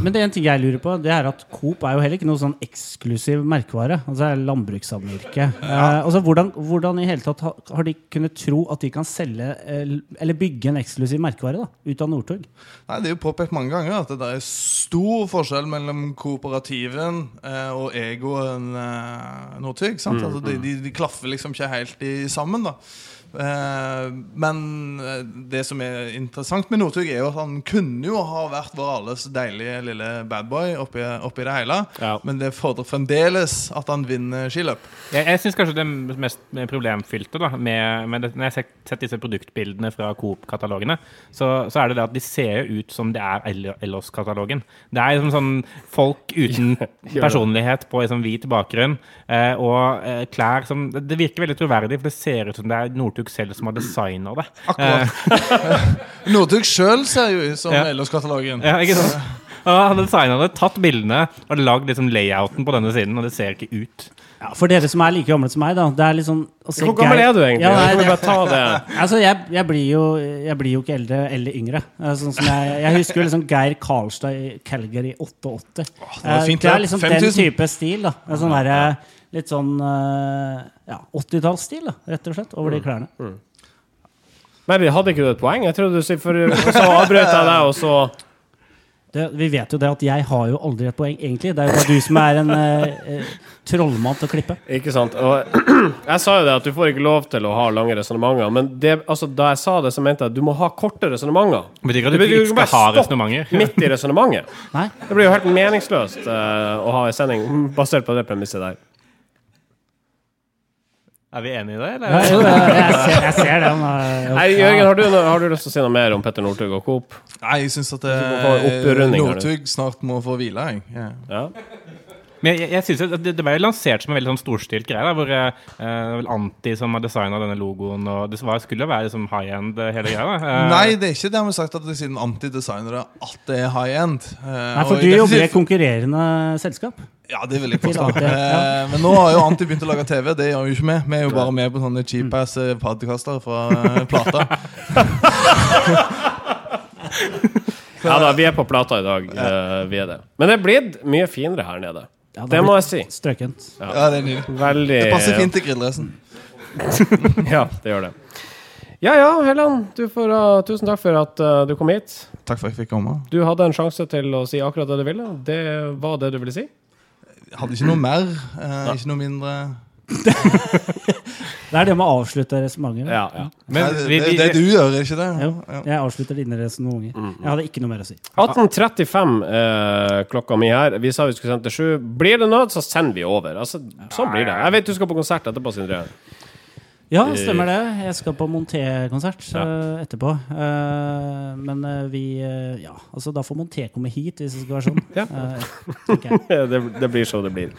Men det er en ting jeg lurer på, det er at Coop er jo heller ikke noe sånn eksklusiv merkevare. Altså det er landbrukssamvirke. Eh, altså hvordan, hvordan i hele tatt har, har de kunnet tro at de kan selge eh, eller bygge en eksklusiv merkevare da, ut av Northug? Nei, Det er jo påpekt mange ganger at det er stor forskjell mellom kooperativen eh, og egoen eh, Northug. Sant? altså, de, de, de klaffer liksom ikke helt i sammen. da. Eh, men eh, det som er interessant med Northug, er jo at han kunne jo ha vært vår alles deilige lille badboy oppi, oppi det hele. Ja. Men det fordrer fremdeles at han vinner skiløp. Jeg, jeg syns kanskje det mest problemfylte da, med, med det, når jeg har sett, disse produktbildene fra Coop-katalogene, så, så er det det at de ser ut som det er El- Ellos-katalogen. Det er liksom sånn folk uten personlighet på liksom hvit bakgrunn, eh, og eh, klær som det, det virker veldig troverdig, for det ser ut som det er Northug selv som har designa det. Akkurat. Northug sjøl ser jo ut som Ja. LOs-katalogen. Ja, ikke sant? Og han hadde designa det, tatt bildene og lagd liksom layouten på denne siden, og det ser ikke ut. Ja, for dere som er like gamle som meg, da. Det er litt sånn Hvor gammel er du egentlig? Ja, nei, det- bare ta det? Altså, jeg, jeg, blir jo, jeg blir jo ikke eldre eller yngre. Eh, Sånn som jeg, jeg husker jo liksom Geir Karlstad i Calgary 88. var Eh, fint, det er liksom 5000. den type stil. da En Sånn derre Litt sånn eh, ja, 80-tallsstil, rett og slett, over de klærne. Men hadde ikke du et poeng? Jeg trodde du for Så avbrøt jeg deg, og så Det, vi vet jo det at jeg har jo aldri et poeng, egentlig. Det er jo bare du som er en eh, eh, trollmann til å klippe. Ikke sant? Og jeg sa jo det at du får ikke lov til å ha lange resonnementer, men det, altså, da jeg sa det, så mente jeg at du må ha korte resonnementer. Det betyr ikke at du ikke bare skal ha resonnementer. Midt i resonnementet. Det blir jo helt meningsløst uh, å ha en sending basert på det premisset der. Er vi enige i det, eller? Ja, jo, jeg, jeg, ser, jeg ser den. eh, Nei, Jørgen, har du, har du lyst til å si noe mer om Petter Northug og Coop? Nei, jeg syns at eh. Northug snart må få hvile. Jeg. Yeah. Ja? Men jeg, jeg synes at det, det ble jo lansert som en veldig sånn storstilt greie, da, hvor eh, det er vel Anti som har designa denne logoen, og det var, skulle jo være liksom high end, eh, hele greia. da. Eh, Nei, det er ikke det vi har sagt at det er siden Anti-designer at det er high end. Eh, Nei, og for du jobber i et konkurrerende selskap. Ja, det vil jeg påstå. Ja. Eh, Men nå har jo Anti begynt å lage TV. Det gjør jo ikke vi. Vi er jo bare med på sånne cheap-ass eh, fra eh, Plata. ja da, vi er på plata i dag. vi er det. Men det er blitt mye finere her nede. Ja, Det må jeg si. Strøkent. Ja, det er nydelig. Veldig Det passer fint til grilldressen. Ja, det gjør det. Ja ja, Helland. Du får uh, tusen takk for at uh, du kom hit. Takk for at jeg fikk komme. Du hadde en sjanse til å si akkurat det du ville. Det var det du ville si. Hadde ikke noe mer, eh, ikke noe mindre. Det er det med å avslutte resonnementet. Ja, ja. men Nei, det, vi, det, vi, det du gjør, er ikke det? Jo, Ja. jeg avslutter dine resonnementer. Jeg hadde ikke noe mer å si. 18.35 eh, klokka mi her. Vi sa vi skulle sende til sju. Blir det nød, så sender vi over. Altså, sånn blir det. Jeg vet du skal på konsert etterpå, Sindre. Ja, stemmer det. Jeg skal på Monté-konsert eh, etterpå. Uh, men uh, vi eh, Ja, altså da får Monté komme hit, hvis det skal være sånn. Ja. Eh, jeg. det, det blir så det blir.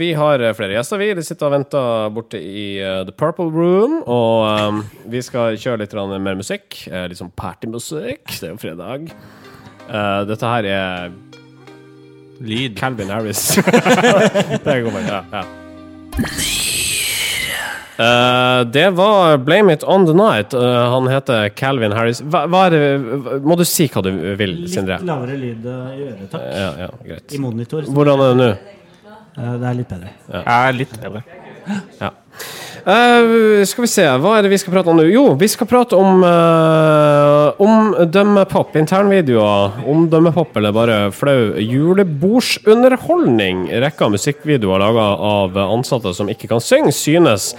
Vi har eh, flere gjester, vi. De sitter og venter borte i eh, The Purple Room. Og um, vi skal kjøre litt mer musikk. eh, litt sånn partymusikk. Det er jo fredag. Eh, dette her er lyd. Calvin Harris. det kommer, ja, ja. Eh, det var Blame It On The Night. Uh, han heter Calvin Harris. Hva, hva er det, må du si hva du vil, Sindre? Litt lavere lyd eh, i øret, takk. Ja, ja, greit. I monitor. Hvordan er det nå? Uh, det er litt bedre. Er litt bedre. Ja. Eh, skal vi se, hva er det vi skal prate om nå? Jo, vi skal prate om uh, omdømmepop, internvideoer. Omdømmepop eller bare flau julebordsunderholdning. Rekka musikkvideoer laga av ansatte som ikke kan synge, synes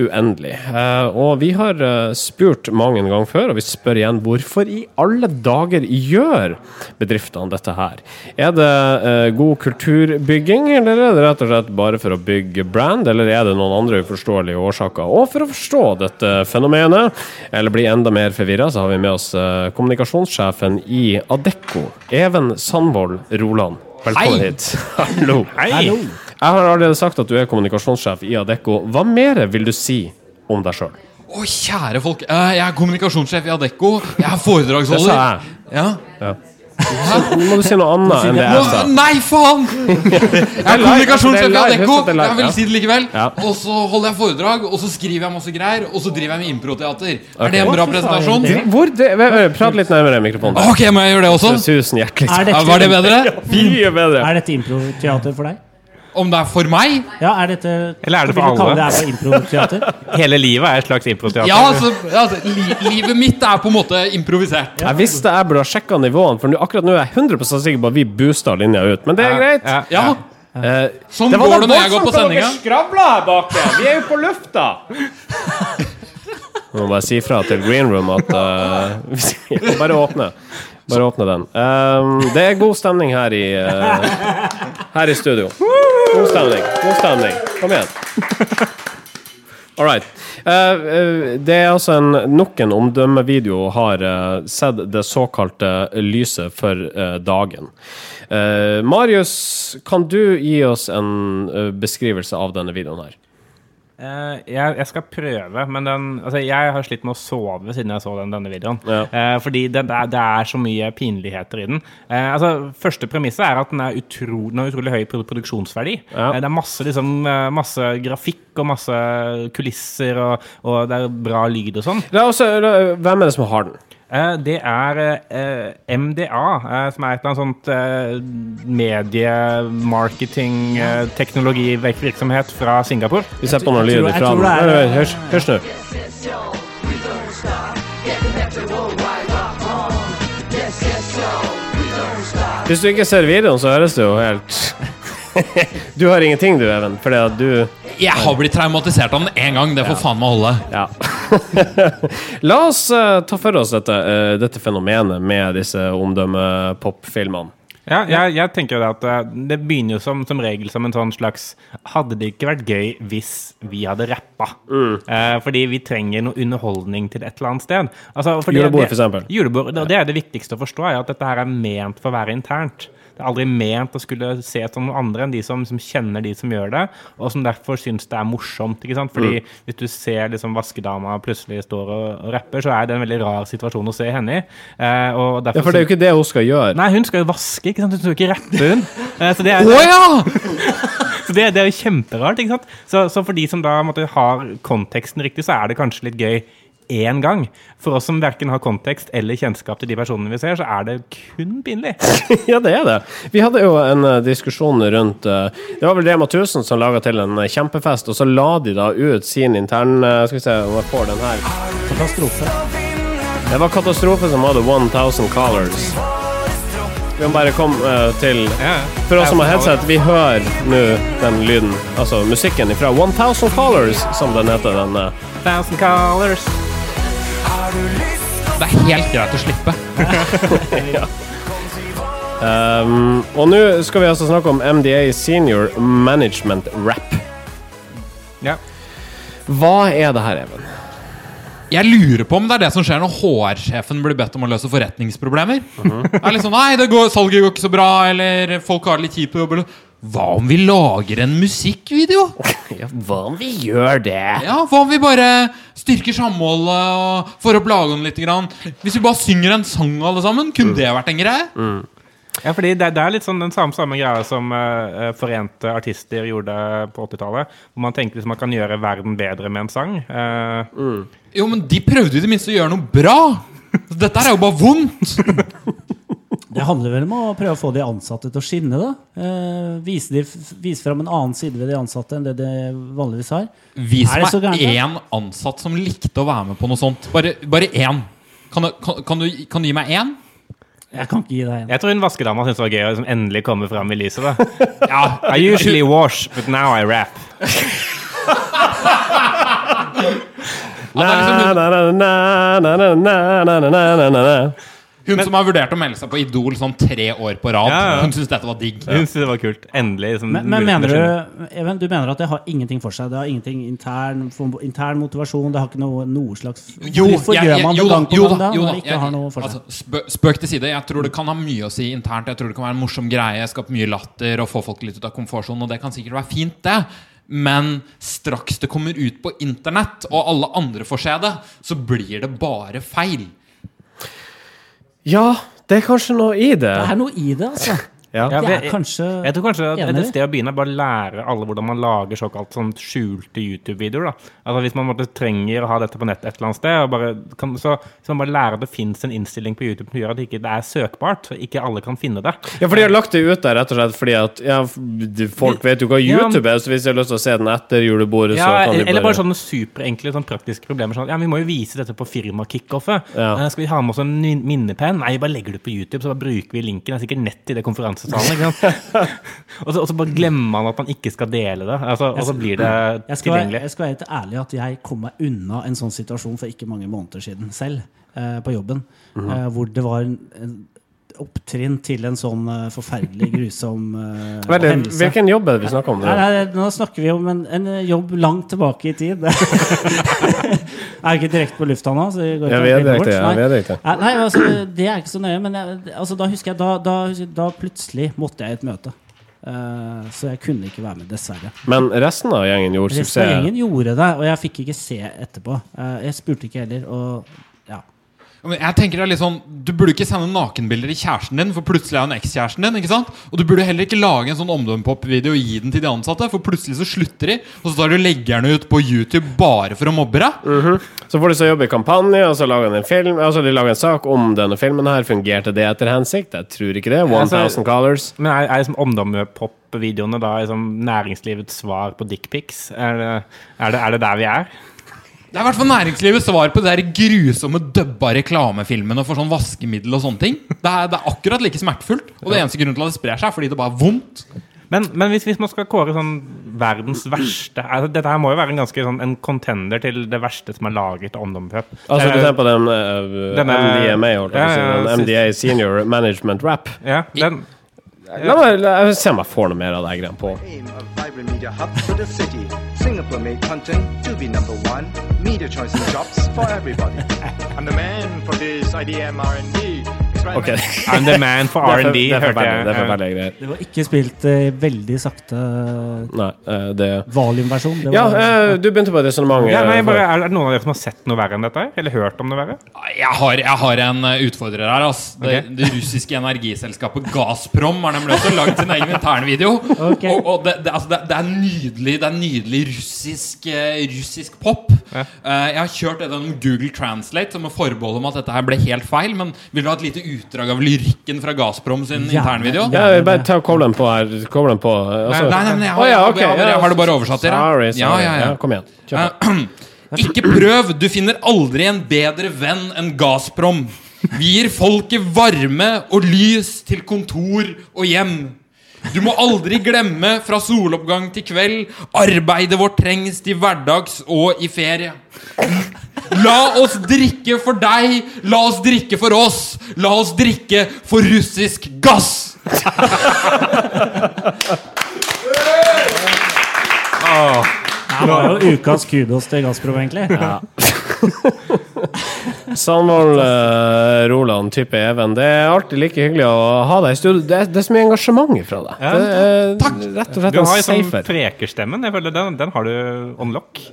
uendelig. Eh, og vi har eh, spurt mange ganger før, og vi spør igjen hvorfor i alle dager gjør bedriftene dette her? Er det eh, god kulturbygging, eller er det rett og slett bare for å bygge brand, eller er det noen andre uforståelige årsaker? Og for å forstå dette fenomenet, eller bli enda mer forvirra, så har vi med oss kommunikasjonssjefen i Adecco, Even Sandvold Roland. Velkommen Hei. hit. Hallo. Hallo! Jeg har allerede sagt at du er kommunikasjonssjef i Adecco. Hva mer vil du si om deg sjøl? Å, kjære folk. eh, jeg er kommunikasjonssjef i Adecco. Jeg er foredragsholder. Det sa jeg. Ja. Nå må du si noe annet enn det jeg sa. Nei, faen! Jeg er kommunikasjonssjef i Adecco. Jeg vil si det likevel. Og så holder jeg foredrag, og så skriver jeg masse greier, og så driver jeg med improteater. Er det en bra presentasjon? Hvor det, Prat litt nærmere mikrofonen. Ok, må jeg gjøre det også? Tusen hjertelig Er dette, var det bedre? Mye bedre. er dette improteater for deg? Om det er for meg? Ja, er dette Eller er det for alle? det her for improteater? Hele livet er et slags improteater. Ja, altså, altså li Livet mitt er på en måte improvisert. Jeg visste jeg burde ha sjekka nivåene, for akkurat nå er jeg 100% sikker på at vi boosta linja ut. Men det er greit. Ja, Ja, ja. Sånn det var går det når jeg går på sendinga. skravla her bak. Vi er jo på lufta! Jeg må bare si fra til Green Room at uh, Bare åpne. Bare åpne den. Um, det er god stemning her i uh, Her i studio. God stemning. God stemning. Kom igjen. All right. Uh, eh, det er altså en, nok en omdømmevideo har uh, sett det såkalte lyset for uh, dagen. Eh, Marius, kan du gi oss en eh, beskrivelse av denne videoen her? Eh, jeg, jeg skal prøve, men den, altså, jeg har slitt med å sove siden jeg så den, denne videoen. Ja. Uh, fordi det, det, er, det er så mye pinligheter i den. Uh, altså, første premisset er at den, er utro, den har utrolig høy produksjonsverdi. Ja. Det er masse, liksom, masse grafikk og masse kulisser, og, og det er bra lyd og sånn. Hvem er det som har den? Eh, det er eh, MDA, eh, som er et eller annet sånt mediemarketing-teknologivirksomhet fra Singapore. Vi setter på noen lyder fra Hørs nå. Hvis du ikke ser videoen, så høres det jo helt Du har ingenting, du, Even. Fordi at du Jeg har blitt traumatisert av den én gang. Det får faen meg holde. Ja. La oss uh, ta for oss dette, uh, dette fenomenet med disse omdømmepopfilmene. Ja, jeg, jeg tenker jo det at eh, det begynner jo som, som regel som en sånn slags Hadde det ikke vært gøy hvis vi hadde rappa? Eh, fordi vi trenger noe underholdning til et eller annet sted. Altså, Julebord, det- for eksempel. Julebord, og det er det viktigste å forstå, er at dette her er ment for å være internt. Det er aldri ment å skulle se som noen andre enn de som, som kjenner de som gjør det, og som derfor syns det er morsomt. ikke sant? Fordi Mm. hvis du ser liksom vaskedama plutselig står og, og rapper, så er det en veldig rar situasjon å se henne i. Eh, og Ja, for det er jo ikke det hun skal gjøre. Nei, hun skal jo vaske, ikke sant? Hun skal jo ikke rappe, hun. Eh, Så det er, oh, ja! så det, det er jo kjemperart, ikke sant? Så, så for de som da måtte, har konteksten riktig, så er det kanskje litt gøy én gang. For oss som verken har kontekst eller kjennskap til de personene vi ser, så er det kun pinlig. Ja, det er det. Vi hadde jo en uh, diskusjon rundt uh, Det var vel Rema 1000 som laga til en uh, kjempefest, og så la de da ut sin intern Skal vi se om jeg får den her. Katastrofe. Det var Katastrofe som hadde 1000 colors. Vi må bare komme til For oss som har headset, vi hører nå den lyden. Altså musikken fra 1000 colors, som den heter. Den, eh. Thousand colors. Det er helt greit å slippe. Um, og nå skal vi altså snakke om MDA Senior Management Rap. Ja. Hva er det her, Even? Jeg lurer på om det er det som skjer når HR-sjefen blir bedt om å løse forretningsproblemer. Det er sånn, nei, det går, Salget går ikke så bra, eller folk har det litt kjipt på jobb. Hva om vi lager en musikkvideo? Ja, hva om vi gjør det? Ja, Hva om vi bare styrker samholdet og får opp lagene litt? Grann? Hvis vi bare synger en sang alle sammen, kunne det vært en greie? Ja, fordi det, det er litt sånn den samme, samme greia som uh, Forente artister gjorde på 80-tallet. Hvor man tenker liksom man kan gjøre verden bedre med en sang. Eh, Jo, men de prøvde i det minste å gjøre noe bra! Dette er jo bare vondt! Det handler vel om å prøve å få de ansatte til å skinne. da. Eh, vise, de, vise fram en annen side ved de ansatte enn det de vanligvis har. Vis Er det så meg gærent, én ansatt som likte å være med på noe sånt. Bare, bare én. Kan du, kan, kan, du, kan du gi meg én? Jeg kan ikke gi deg en. jeg tror hun vaskedama syntes det var gøy å liksom endelig komme fram i lyset. da. Ja, I usually wash, but now I rap. Er liksom Na, na, na, na, na, na, na, na, na, na, na. Hun som har vurdert å melde seg på Idol sånn tre år på rad. Ja, ja. Hun syntes dette var digg. Hun synes det var kult. Endelig. Liksom, Men, men mener du, Even, du mener at det har ingenting for seg? Det har ingenting intern, intern motivasjon? Det har ikke noe, noe slags Jo, Hvorfor jeg- gjør man jo det gang på gang da, Når da, det ikke jeg- har noe for seg? altså, spø- Spøk til side. Jeg tror det kan ha mye å si internt. Jeg tror det kan være en morsom greie, skape mye latter og få folk litt ut av komfortsonen. Og det kan sikkert være fint, det. Men straks det kommer ut på internett, og alle andre får se det, så blir det bare feil. Ja, det er kanskje noe i det. Det er noe i det, altså. Ja. Ja, Det er kanskje Jeg tror kanskje at et sted å begynne er bare å lære alle hvordan man lager såkalt sånn skjulte YouTube-videoer. Altså Hvis man måtte trenger å ha dette på nett et eller annet sted, og bare kan, så, så man bare lærer at det fins en innstilling på YouTube som gjør at det ikke det er søkbart. så Ikke alle kan finne det. Ja, for de har lagt det ut der rett og slett fordi at ja, folk vet jo hva YouTube er, så hvis de har lyst til å se den etter julebordet, så Ja, kan de eller bare bare sånne superenkle sånn praktiske problemer. Sånn, ja, Vi må jo vise dette på firmakickoffet. Ja. Eh, Skal vi ha med oss en minnepenn? Nei, bare legger det på YouTube, så bare bruker vi linken. Det er sikkert nett i det konferansesalen. Ikke sant? og, så, og så bare glemmer man at man ikke skal dele det. Altså, og så blir det jeg skal, tilgjengelig. jeg skal være helt ærlig at jeg kom meg unna en sånn situasjon for ikke mange måneder siden selv, eh, på jobben. Mhm. eh, hvor det var en, en opptrinn til en sånn uh, forferdelig grusom uh, Vel, hendelse. Hvilken jobb er det vi snakker om? Nei, nå? nei, nå snakker vi om en, en jobb langt tilbake i tid. er ikke direkte på lufta nå. Så det går Ja, ikke vi er direkte. Ja, vi er direkte. Nei, nei, altså, det er ikke så nøye, men jeg, altså, da husker jeg Da, da, da plutselig måtte jeg i et møte. Uh, så jeg kunne ikke være med, dessverre. Men resten av gjengen gjorde Resten av gjengen gjorde det, og jeg fikk ikke se etterpå. Uh, jeg spurte ikke heller, og ja. Jeg tenker det er litt sånn Du burde ikke sende nakenbilder til kjæresten din, for plutselig er hun ekskjæresten din. ikke sant? Og du burde heller ikke lage en sånn omdømmepop-video og gi den til de ansatte, for plutselig så slutter de, og så tar du leggerne ut på YouTube bare for å mobbe deg. Så får de så jobbe i kampanje, og så lager de en film Altså de lager en sak om denne filmen her. Fungerte det etter hensikt? Jeg tror ikke det. Altså- 1000 colors. Men er, er liksom omdømmepop-videoene da liksom næringslivets svar på dickpics? Er, er, er det der vi er? Det er i hvert fall næringslivets svar på de der grusomme dubba reklamefilmene for sånn vaskemiddel og sånne ting. Det er, det er akkurat like smertefullt. Og det eneste grunnen til at det sprer seg, er fordi det bare er vondt. Men, men hvis, hvis man skal kåre sånn verdens verste altså, Dette her må jo være en ganske sånn en contender til det verste som er laget av omdømmepop. Altså du Eh, tenker på den uh, Denne- MDMA, holdt jeg på å si. Den MDA Senior Management Rap. Ja, den, La meg la meg se om jeg får noe mer av det greiene på. aim of vibrant media hub for the city. Singapore made content to be number one. Media choice and jobs for everybody. I'm the man for this IDM R&D. Ok. I'm the man for R&D, det hørte jeg. Det. Det var ikke spilt eh, veldig sakte Nei, eh, det valiumversjon. Det Ja, var- eh, du begynte på et resonnement. Ja, er det noen av dere som har sett noe verre enn dette? Eller hørt om noe verre? Jeg har, jeg har en utfordrer her. ass det, Ok. det russiske energiselskapet Gazprom har nemlig også lagd sin egen internvideo. Okay. Og, og det, det, altså det, det er nydelig Det er nydelig russisk, russisk pop. Ja. Eh, jeg har kjørt det gjennom Google Translate som med forbehold om at dette her ble helt feil. Men vil du ha et lite utdrag av lyrikken fra Gazprom sin ja. internvideo? Ja, bare ta koble den på her. Koble den på. eh, altså- Nei, nei, nei, jeg har, oh, ja, jeg, har- jeg, har- ja. jeg har det bare oversatt til deg. Sorry, sorry. Ja, ja, ja. Kom igjen. Kjør på. Eh, Ikke prøv! Du finner aldri en bedre venn enn Gazprom. Vi gir folket varme og lys til kontor og hjem. Du må aldri glemme fra soloppgang til kveld. Arbeidet vårt trengs til hverdags og i ferie. La oss drikke for deg, la oss drikke for oss. La oss drikke for russisk gass! Det var jo ukas kudos til Gazprom, egentlig. Sandvold, eh, Roland, type Even. Det er alltid like hyggelig å ha deg i studio. Det er, det er så mye engasjement fra deg. Ja. Det er rett og slett Du en har jo sånn safer. prekerstemmen. Jeg føler den, den har du on lock.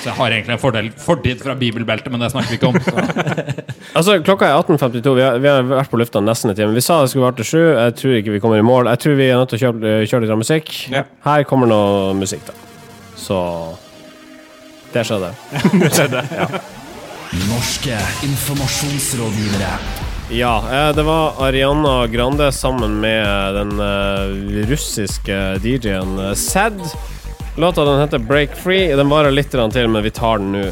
Så jeg har egentlig en fordel, fortid fra bibelbeltet, men det snakker vi ikke om. Altså, Klokka er 18.52. Vi, har- vi har vært på lufta nesten en time. Vi sa det skulle vare til sju. Jeg tror ikke vi kommer i mål. Jeg tror vi er nødt til å kjøre, kjøre litt av musikk. Ja. Her kommer noe musikk, da. Så Det skjedde. Norske informasjonsrådgivere. Ja, eh, det var Ariana Grande sammen med den eh, russiske DJ-en eh, Sad. Låta den heter Break Free. Den varer litt til, men vi tar den nå.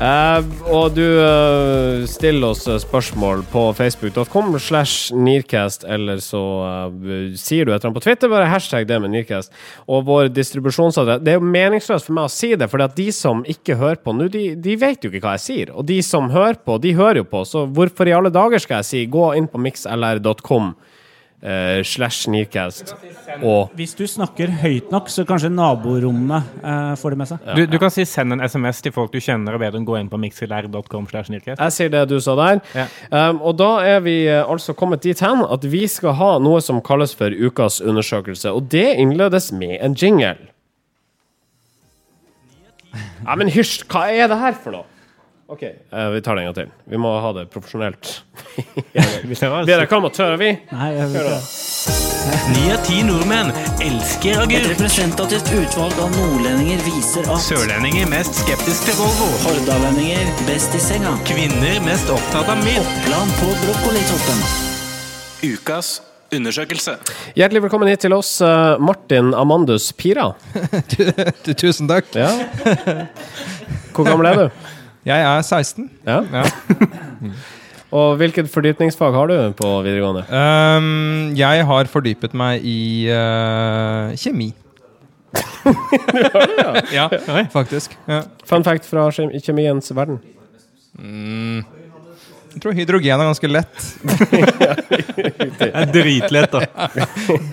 Eh, og du uh, stiller oss eh, spørsmål på facebook.com slash Nearcast, eller så uh, sier du et eller annet på Twitter, bare hashtag det med Nearcast. Og vår distribusjonsadresse Det er jo meningsløst for meg å si det, for de som ikke hører på nå, de, de vet jo ikke hva jeg sier. Og de som hører på, de hører jo på, så hvorfor i alle dager skal jeg si gå inn på mixlr.com eh, slash Sneakcast og Hvis du snakker høyt nok, så kanskje naborommet uh, får det med seg. Du, du kan si send en SMS til folk du kjenner, og be dem gå inn på Nerdcast. Jeg sier det du sa der. Ja. Um, og da er vi uh, altså kommet dit hen at vi skal ha noe som kalles for ukas undersøkelse. Og det innledes med en jingle. Nei, men hysj! Hva er det her for noe? OK, eh, vi tar det en gang til. Vi må ha det profesjonelt. vi er ikke amatører, vi. Nei, jeg vet Hør Ni av ti nordmenn elsker Et agurk. representativt utvalg av nordlendinger viser at Sørlendinger mest skeptisk til Volvo. hordalendinger best i senga. Kvinner mest opptatt av mynt. Oppland på brokkolitoppen. Ukas undersøkelse. Hjertelig velkommen hit til oss, eh, Martin Amandus Pira. Tusen takk. Ja. Hvor gammel er du? Jeg er 16. Ja. Og hvilket fordypningsfag har du på videregående? Um, jeg har fordypet meg i uh, kjemi. ja, faktisk. Ja. Fun fact fra kjemiens verden. Mm. Jeg tror hydrogen er ganske lett. Dritlett, da.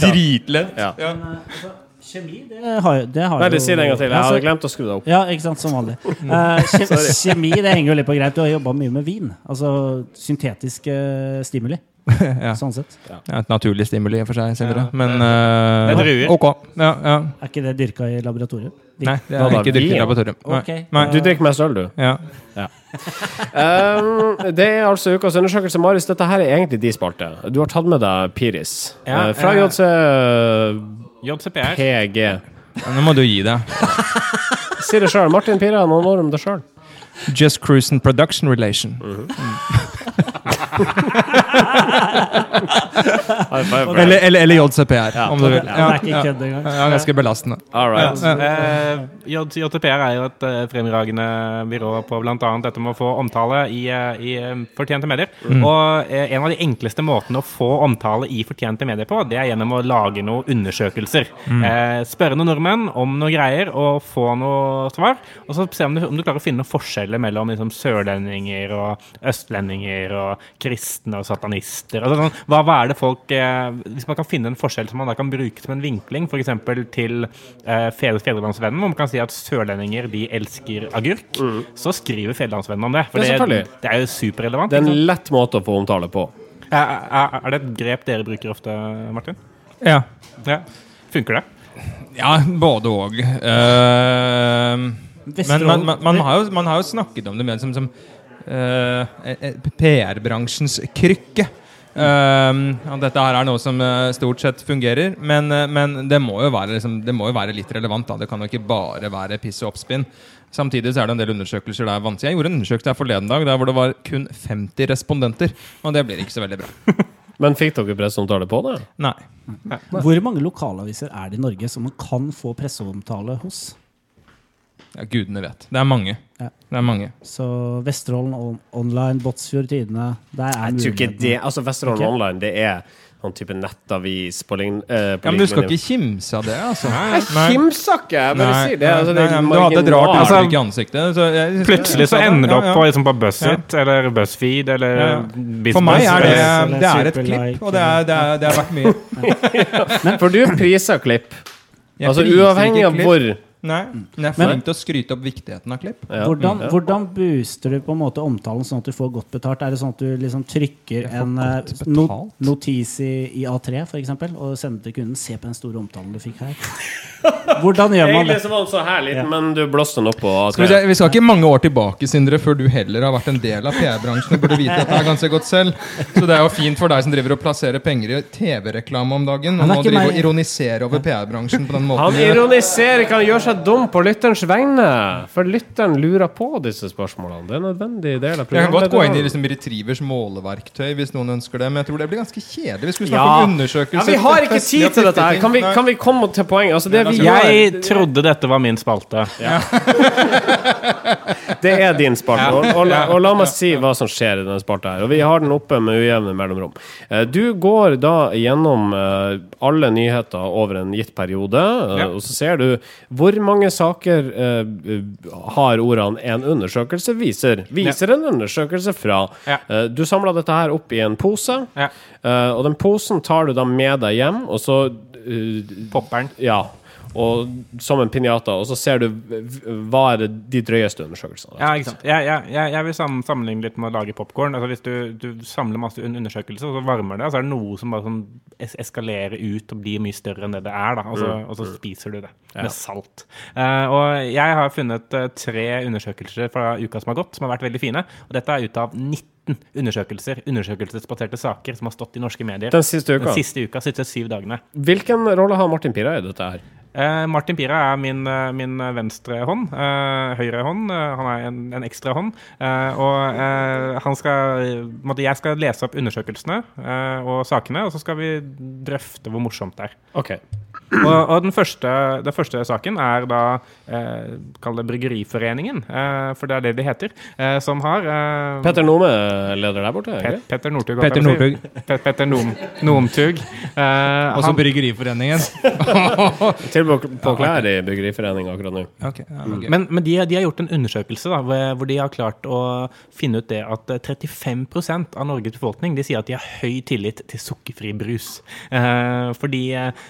Dritlett. Ja. Kjemi, det har, det har Nei, jo si det en gang til. Jeg Altså, hadde glemt å skru det opp. Ja, ikke sant, som vanlig. Uh, kjemi det henger jo litt på greit. Du har jobba mye med vin. Altså syntetiske stimuli. ja. Sånn sett. Ja, et naturlig stimuli i og for seg, Sindre. Ja. Men Det er eh, druer. ok. Ja, ja. Er ikke det dyrka i laboratoriet? Nei, det er ikke dyrket i laboratoriet. Okay. Du drikker mest øl, du. Ja. Um, det er altså ukas undersøkelse. Marius, dette her er egentlig de spalte. Du har tatt med deg Piris. Ja, Eh, fra eh, JC JCPR. PG. Ja, Nå må du gi deg. Si det sjøl. Martin Pira, noen ord om det sjøl. Just Cruise and Production Relation. Eller, eller, eller JCPR, Ja. om du vil. Ja, det er ikke kødd engang. Ja, ganske belastende. All right. Eh, er jo et eh, fremragende byrå på bl.a. dette med å få omtale i, eh, i fortjente medier. Og eh, en av de enkleste måtene å få omtale i fortjente medier på, det er gjennom å lage noen undersøkelser. Mm. spørre noen nordmenn om noen greier og få noe svar. Og så se om du, om du klarer å finne noen forskjeller mellom liksom, sørlendinger og østlendinger og kristne og satanister. Altså, sånn, hva, hva er det folk eh, Hvis man kan finne en forskjell som man da kan bruke som en vinkling, f.eks. til eh, Fedrelandsvennen, hvor man kan si at sørlendinger de elsker agurk, så skriver Fedrelandsvennen om det. For Ja, det, det er jo superrelevant. Det er en lett måte å få omtale på. Er, er, er det et grep dere bruker ofte, Martin? Ja. Ja. Funker det? Ja, både òg. men man, man, man, har jo, man har jo snakket om det mer som, som eh, eh, PR-bransjens krykke. Um, dette her er noe som uh, stort sett fungerer, men, uh, men det, må jo være, liksom, det må jo være litt relevant. Da. Det kan jo ikke bare være piss og oppspinn. Samtidig så er det en del undersøkelser der vanskelig. Jeg gjorde en undersøkelse her forleden dag der hvor det var kun 50 respondenter, og det blir ikke så veldig bra. Men fikk dere presseomtale på det? Nei. Hvor mange lokalaviser er det i Norge som man kan få presseomtale hos? Ja, gudene vet. Det er mange. Ja. Det er mange. Så Vesterålen on Online, Båtsfjord Tidende Der er Jeg tror ikke mulighetene. det Altså, Vesterålen okay. Online, det er sånn type nettavis på lign... eh, Ja, men du skal ikke kimse av det, altså. Jeg kimser ikke! Jeg bare sier det. Altså, det nei, du hadde et rart. Altså, uttrykk i ansiktet. Så jeg, Plutselig så ender det opp ja. på, liksom, på BuzzFit eller BuzzFeed eller Ja. BizBuzz. For meg er det, det er et klipp, og det er, det er, det er verdt mye. For du priser klipp. Altså uavhengig av hvor Nei, men jeg er flink til å skryte opp viktigheten av klipp. ja. Hvordan, hvordan booster du på en måte omtalen sånn at du får godt betalt? Er det sånn at du liksom trykker en eh, no, notis i, i A3 for eksempel, og sender til kunden 'Se på den store omtalen du fikk her'? Hvordan gjør man Egentlig det? så var den så herlig, Ja. men du blåste den opp på Skal vi, se, vi skal ikke mange år tilbake, Sindre, før du heller har vært en del av PR-bransjen og burde vite dette ganske godt selv. Så det er jo fint for deg som driver og plasserer penger i TV-reklame om dagen, og nå driver og ironiserer over PR-bransjen på den måten. Han du ironiserer kan han gjør seg dum på lytterens vegne. For lytteren lurer på disse spørsmålene. Det er en nødvendig del av Jeg kan godt gå inn i programmet. liksom Retrievers måleverktøy hvis noen ønsker det, men jeg tror det blir ganske kjedelig. Vi skulle Ja. snakke om undersøkelser. Ja, vi har ikke tid til dette her. Kan vi, kan vi komme til poenget? Altså, det Ja, vi Jeg trodde dette var min spalte. Det er din spalte. Og, og, la- og la meg si hva som skjer i denne spalta her. Og vi har den oppe med ujevne mellomrom. Eh, Du går da gjennom eh, alle nyheter over en gitt periode, eh, Ja. og så ser du hvor mange saker uh, har ordene 'en undersøkelse viser'? Viser en undersøkelse fra. Eh, Du samla dette her opp i en pose, eh, og den posen tar du da med deg hjem, og så Popper den. Ja. Og som en pinjata, og så ser du hva er det de drøyeste undersøkelsene. Ja, ikke sant. Jeg, jeg, jeg, vil sammenligne litt med å lage popkorn. Altså, hvis du, du samler masse undersøkelser, og så varmer det, og så er det noe som bare sånn es eskalerer ut og blir mye større enn det det er. Da. Og, så, og så spiser du det med salt. Uh, og jeg har funnet eh, tre undersøkelser fra uka som har gått, som har vært veldig fine. Og dette er ut av 19 undersøkelser, undersøkelsesbaserte saker som har stått i norske medier. Den siste uka. Den siste uka, siste syv dagene. Hvilken rolle har Martin Pira i dette her? Eh, Martin Pira er min, eh, min venstre hånd. Eh, høyre hånd. eh, han er en, en ekstra hånd. Eh, og eh, skal Jeg skal lese opp undersøkelsene eh, og sakene, og så skal vi drøfte hvor morsomt det er. Ok. Og, og den, første, den første saken er da eh, Kall det Bryggeriforeningen, eh, for det er det de heter, eh, som har eh, Petter Nome leder der borte? Pet? Petter Northug. Petter. Northug. Pet, Petter Nom, Nomtug. Eh, Også han- Bryggeriforeningen. Tilbud på klær i Bryggeriforeningen akkurat nå. Okay, ja, okay. Men, men de, de har gjort en undersøkelse da, hvor de har klart å finne ut det at eh, 35% av Norges befolkning de sier at de har høy tillit til sukkerfri brus. Eh, fordi eh,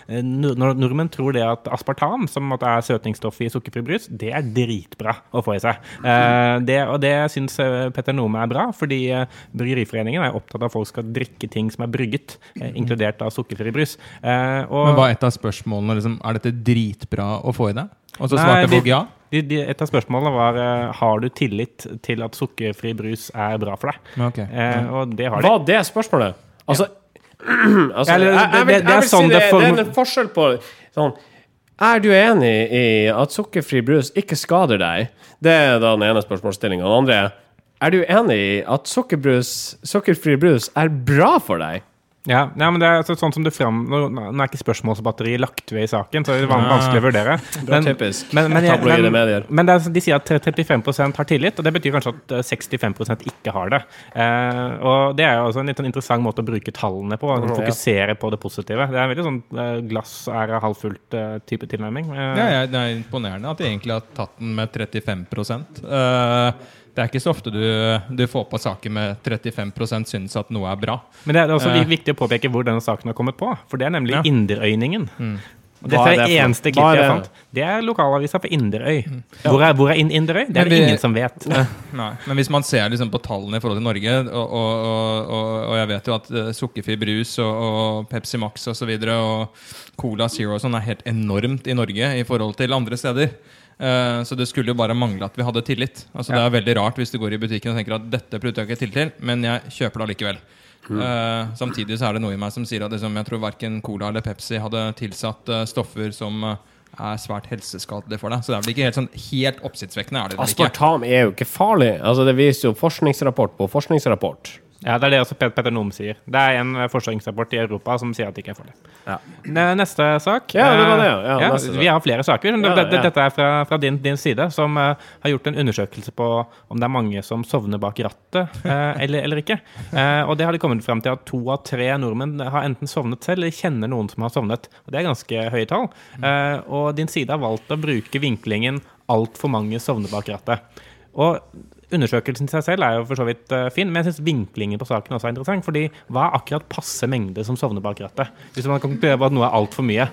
nord nord- nordmenn tror det at aspartam, som er søtningsstoffet i sukkerfri brus, det er dritbra å få i seg. Eh, det, og det syns eh, Petter Nome er bra, fordi eh, Bryggeriforeningen er opptatt av at folk skal drikke ting som er brygget, inkludert av sukkerfri brus. Eh, og, Men var et av spørsmålene liksom, Er dette dritbra å få i deg? Og så Nei, svarte de- folk ja? De, de, et av spørsmålene var har du tillit til at sukkerfri brus er bra for deg. Okay. Eh, og det har de. Var det spørsmålet? Altså, altså Eller, jeg, jeg, det- vil, det er sånn si det det, det er en forskjell på sånn Er du enig i at sukkerfri brus ikke skader deg? Det er da den ene spørsmålsstillinga. Den andre er Er du enig i at sukkerbrus, sukkerfri brus er bra for deg? Ja, ja, men det er altså sånn som det fram Nå nå er ikke spørsmålsbatteriet lagt ved i saken, så det er van- vanskelig å vurdere. Bra typisk. men, men, jeg- men, men, men det er, de sier at 35% har tillit, og det betyr kanskje at eh, 65% ikke har det. Eh, og det er jo også en litt sånn interessant måte å bruke tallene på, å fokusere på det positive. Det er en veldig sånn eh, glass er halvfullt-type tilnærming. Eh, Ja, ja, det er imponerende at de egentlig har tatt den med 35 Eh, Det er ikke så ofte du, du får på saker med 35 synes at noe er bra. Men det er også Eh. viktig å påpeke hvor denne saken har kommet på. For det er nemlig Ja. Inderøyningen. Og Dette er er det eneste klippet jeg det? fant. Det er lokalavisa på Inderøy. Hvor er, hvor er Inderøy? Det er det ingen som vet. Nei, Men hvis man ser liksom på tallene i forhold til Norge, og, og, og, og, jeg vet jo at eh, sukkerfri brus og, og Pepsi Max osv. Og, så videre, og Cola Zero og sånn er helt enormt i Norge i forhold til andre steder. Eh, så det skulle jo bare mangle at vi hadde tillit. Altså Det er veldig rart hvis du går i butikken og tenker at dette har jeg ikke tillit til, men jeg kjøper det allikevel. Eh, samtidig så er det noe i meg som sier at liksom, jeg tror verken Cola eller Pepsi hadde tilsatt uh, stoffer som uh, er svært helseskadelige for deg. Så det er vel ikke helt, sånn, helt oppsiktsvekkende. er det? Aspartam er jo ikke farlig. Altså, det viser jo forskningsrapport på forskningsrapport. Ja, Det er det også Petter Nohm sier. Det er en eh, forskningsrapport i Europa som sier at det ikke er farlig. Ja. Neste sak. Ja, det var det, eh, ja. Ja, neste sak. vi har flere saker. Ja, ja. dette er fra, fra din, din side, som uh, har gjort en undersøkelse på om det er mange som sovner bak rattet uh, eller, eller ikke. Uh, og det har de kommet frem til at to av tre nordmenn har enten sovnet selv eller kjenner noen som har sovnet. Og Det er ganske høye tall. Og din side har valgt å bruke vinklingen 'altfor mange sovner bak rattet'. Og Undersøkelsen i seg selv er jo for så vidt eh, fin, men jeg syns vinklingen på saken også er interessant. fordi hva er akkurat passe mengde som sovner bak rattet? Hvis man kan prøve at noe er altfor mye.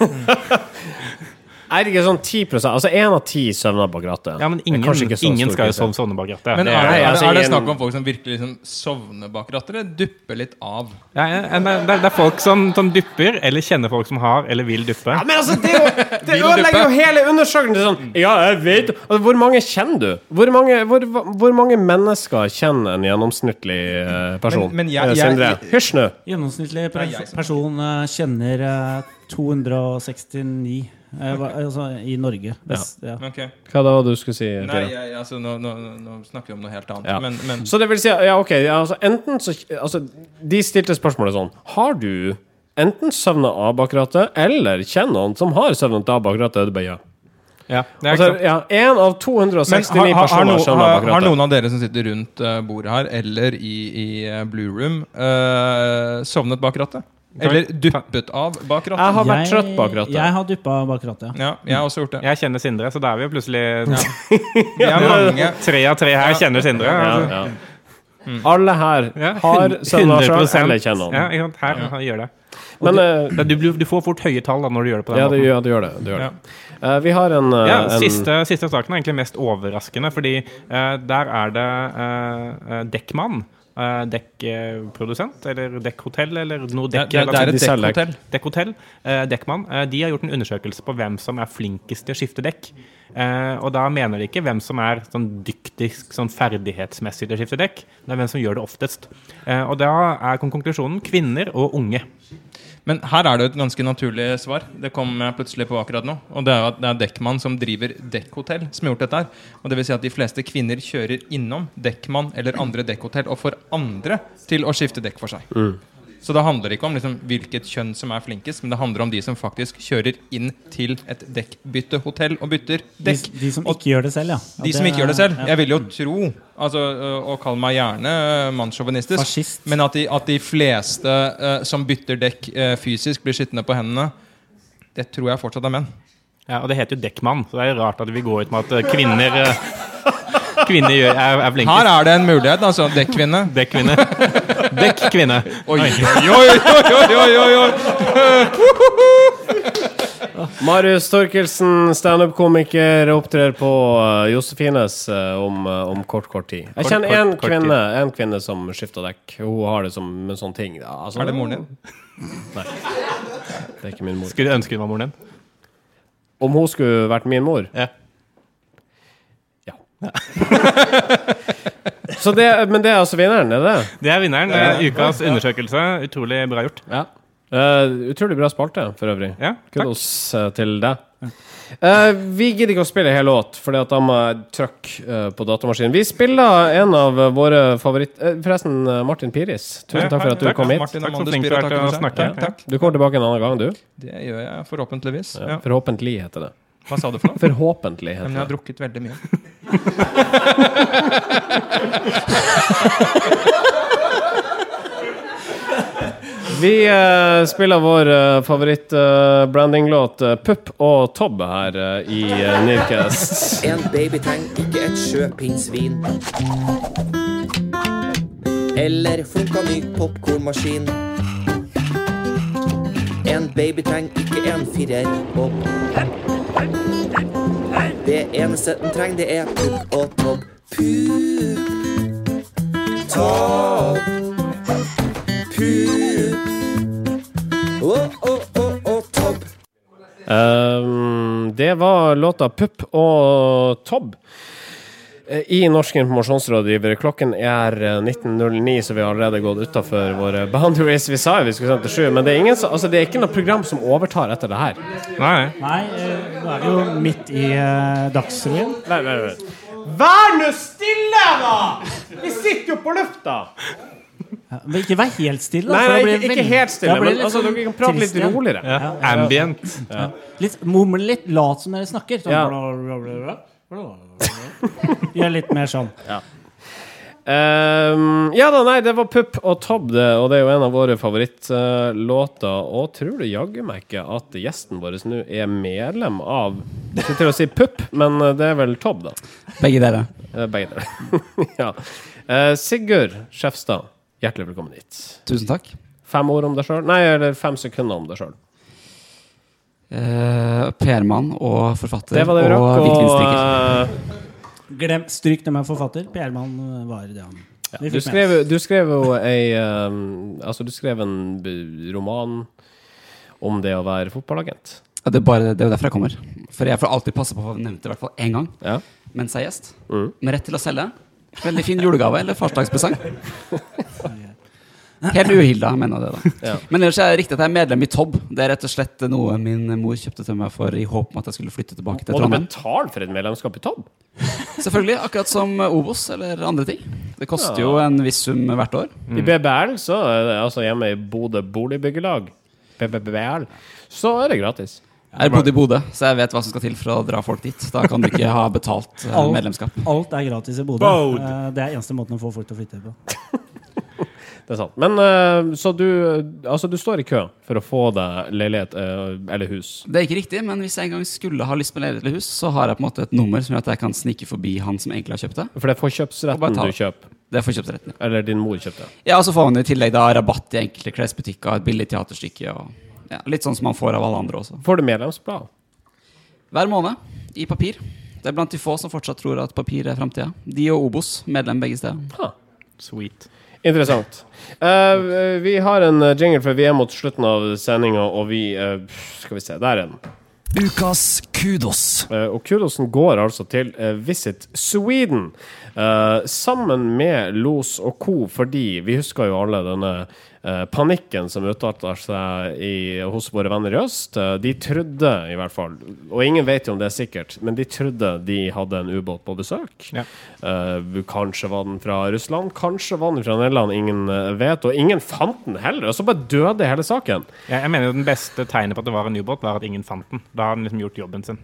Er det ikke sånn 10 Altså én av ti søvner bak rattet. Ja, men ingen, ingen skal jo sovne bak rattet. Men er det, er, altså, det, er det snakk om folk som virkelig liksom sovner bak rattet, eller dupper litt av? Ja, ja, det, er- det er folk som, som dupper, eller kjenner folk som har eller vil duppe. Ja, men altså, det, jo- det ødelegger jo hele undersøkelsen. Sånn, ja, jeg vet altså, Hvor mange kjenner du? Hvor mange, hvor, hvor mange mennesker kjenner en gjennomsnittlig eh, person? Men- men jeg- Eh, jeg- Sindre, hysj nå. Gjennomsnittlig er person eh, kjenner eh, 269 eh, altså, i Norge. Best, ja. Ok. Hva da du skulle si? Nei, jeg, altså, nå, nå, nå snakker vi om noe helt annet. Ja. Men, men Så det vil si, ja, ok, ja, altså, enten så altså, De stilte spørsmålet sånn Har du enten søvna av bak rattet, eller kjenner noen som har søvnet av bak rattet? Det bare ja. Ja, Altså, ja, av 269 har, har, personer søvna bak har, har noen av dere som sitter rundt eh, bordet her, eller i, i eh, Blue Room, uh, sovnet bak rattet? Eller duppet av bak rattet. Jeg har vært Jeg- trøtt bak rattet. Jeg har duppa bak rattet. Ja, jeg har også gjort det. Jeg kjenner Sindre, så da er vi jo plutselig Vi er mange. Tre av tre her kjenner Sindre. Ja, Altså. ja. Alle her har sønn av 100% sjøl eller kjenner Ja? Her ja. gjør det. Men du, Det- Du, du får fort høye tall da når du gjør det på den ja, måten. Ja, du gjør det. Du gjør det. Eh, vi har en, uh, Ja, en siste, siste saken er egentlig mest overraskende, fordi uh, der er det uh, Dekkmann. Uh, Dekkprodusent, eller dekkhotell, eller noe Det, dekk. det, det er et dekkhotell. Eh, Dekkmann. eh, de har gjort en undersøkelse på hvem som er flinkest til å skifte dekk. Eh, og da mener de ikke hvem som er sånn dyktigst sånn ferdighetsmessig til å skifte dekk, det er hvem som gjør det oftest. Eh, og da er konklusjonen kvinner og unge. Men her er det jo et ganske naturlig svar. Det kom plutselig på akkurat nå. Og det er jo at det er Dekkmann som driver dekkhotell, som har gjort dette her. Og det vil si at de fleste kvinner kjører innom Dekkmann eller andre dekkhotell og får andre til å skifte dekk for seg. Så det handler ikke om liksom, hvilket kjønn som er flinkest, men det handler om de som faktisk kjører inn til et dekkbyttehotell og bytter dekk. de som Og ikke gjør det selv, ja. Ja, de som ikke gjør det selv. ja. Jeg vil jo tro, altså, og kall meg gjerne øh, mannssjåvinistisk, Fascist. men at de, at de fleste uh, som bytter dekk uh, fysisk, blir sittende på hendene, det tror jeg fortsatt er menn. Ja, og det heter jo Dekkmann, så det er rart at vi går ut med at eh, kvinner eh, Kvinner gjør, er, er flinkest. Her er det en mulighet, altså. Dekkvinne. Dekkvinne. Dekkkvinne. Oi, oi, oi, oi, oi, oi, oi. Marius Torkelsen, standup-komiker, opptrer på uh, Josefines uh, om, uh, om kort, kort tid. Jeg kjenner én en kvinne, en kvinne som skifter dekk. Hun har det som en sånn ting. Ja, altså, Er det moren din? Nei. Det er ikke min mor. Skulle du ønske hun var moren din? Om hun skulle vært min mor? Ja. Det, men det er altså vinneren, er det det? Det er vinneren. Det er ukas undersøkelse. Utrolig bra gjort. Ja. Uh, utrolig bra spalte, for øvrig. Ja. Kudos eh, til deg. Uh, vi gidder ikke å spille hel låt, at da må jeg trykke på datamaskinen. Vi spiller en av våre favoritt... forresten, Martin Piris. Tusen takk for at du kom hit. Martin Takk så du Spira, er takk å snakke. Ja, takk. Du kommer tilbake en annen gang, du. Det gjør jeg forhåpentligvis. Ja. Forhåpentlig heter det. Hva sa du for noe? Forhåpentlig Ja, men jeg har drukket veldig mye. Vi eh, spiller vår uh, favoritt-branding-låt uh, 'Pupp og Tobb' her eh, i uh, Nirkest. En baby ikke et sjøpinnsvin. Eller funka ny popkornmaskin. En baby ikke en firer bob. Det eneste den trenger, det er pupp og tobb. Pupp, tobb, pupp. Å, å, å, tobb. Um, det var låta 'Pupp og Tobb'. Eh, I Norsk informasjonsrådgiver. Klokken er eh, 19.09, så vi har allerede gått utafor våre boundaries. Vi sa jo vi skulle sende til sju, men det er, ingen, altså, det er ikke noe program som overtar etter det her. Nei. Nei, eh, nå er vi jo midt i uh, Dagsrevyen. Nei, nei, nei. Vær nå stille, da! Vi sitter jo på lufta! Ja, men ikke vær helt stille. da, Nei, nei, ikke, ikke helt stille, men litt altså, dere kan prate litt roligere. Ja. Ambient. Ja. Litt, Mumle litt, lat som dere snakker. Sånn, Ja. bla, Gjør litt mer sånn. Ehm, ja da, nei, det var Pupp og Tobb, det, og det er jo en av våre favorittlåter. og tror du jaggu meg ikke at gjesten vår nå er medlem av Ikke skulle til å si Pupp, men eh, det er vel Tobb, da. Begge dere. Uh, Begge dere. ja. Uh, Sigurd Skjefstad, hjertelig velkommen hit. Tusen takk. Fem ord om deg sjøl? Nei, eller fem sekunder om deg sjøl. Eh, PR-mann og forfatter Det var det vi rakk. Og og eh, Glem, stryk det med forfatter. PR-mann var det han. ja, du, skrev, du skrev jo ei um, Altså, du skrev en roman om det å være fotballagent. Ja, det, er bare, det er jo derfor jeg kommer. For jeg får alltid passe på å nevne det i hvert fall én gang Ja. mens jeg er gjest. Mm. Med rett til å selge. Veldig fin julegave eller farsdagspresang. Helt uhilda, mener jeg det, da. Ja. Men ellers er det riktig at jeg er medlem i Tobb. Det er rett og slett noe min mor kjøpte til meg for i håp om at jeg skulle flytte tilbake til Trondheim. Må du betale for et medlemskap i Tobb? Selvfølgelig, akkurat som Obos eller andre ting. Det koster Ja. jo en viss sum hvert år. I BBL, så er det altså hjemme i Bodø boligbyggelag, BBBL, så er det gratis. Jeg har bodd i Bodø, så jeg vet hva som skal til for å dra folk dit. Da kan du ikke ha betalt medlemskap. Alt-. Alt er gratis i Bodø. Eh, Det er eneste måten å få folk til å flytte på. Det er sant. Men eh, så du Altså, du står i kø for å få deg leilighet eh, eller hus. Det er ikke riktig, men hvis jeg en gang skulle ha lyst på leilighet eller hus, så har jeg på en måte et nummer som gjør at jeg kan snike forbi han som egentlig har kjøpt det. For det er forkjøpsretten du kjøper. Det er forkjøpsretten. ja. Eller din mor kjøpte. Ja, og så får man i tillegg da rabatt i enkelte klesbutikker, et billig teaterstykke og ja, litt sånn som man får av alle andre også. Får du medlemsblad? Hver måned i papir. Det er blant de få som fortsatt tror at papir er framtida. De og Obos, medlem begge steder. Sweet. Interessant. Uh, vi har en eh, jingle, for vi er mot slutten av sendinga, og vi uh, Skal vi se, der er den. Ukas kudos. Uh, og kudosen går altså til uh, Visit Sweden. Uh, sammen med Los og co., fordi vi husker jo alle denne panikken som utarter seg i, hos våre venner i øst. Eh, de trodde, i hvert fall, og ingen vet jo om det er sikkert, men de trodde de hadde en ubåt på besøk. Eh, kanskje var den fra Russland, kanskje var den fra Nederland, ingen eh, vet. Og ingen fant den heller, og så bare døde hele saken. Jeg, jeg mener jo Den beste tegnet på at det var en ubåt, var at ingen fant den. Da hadde den liksom gjort jobben sin.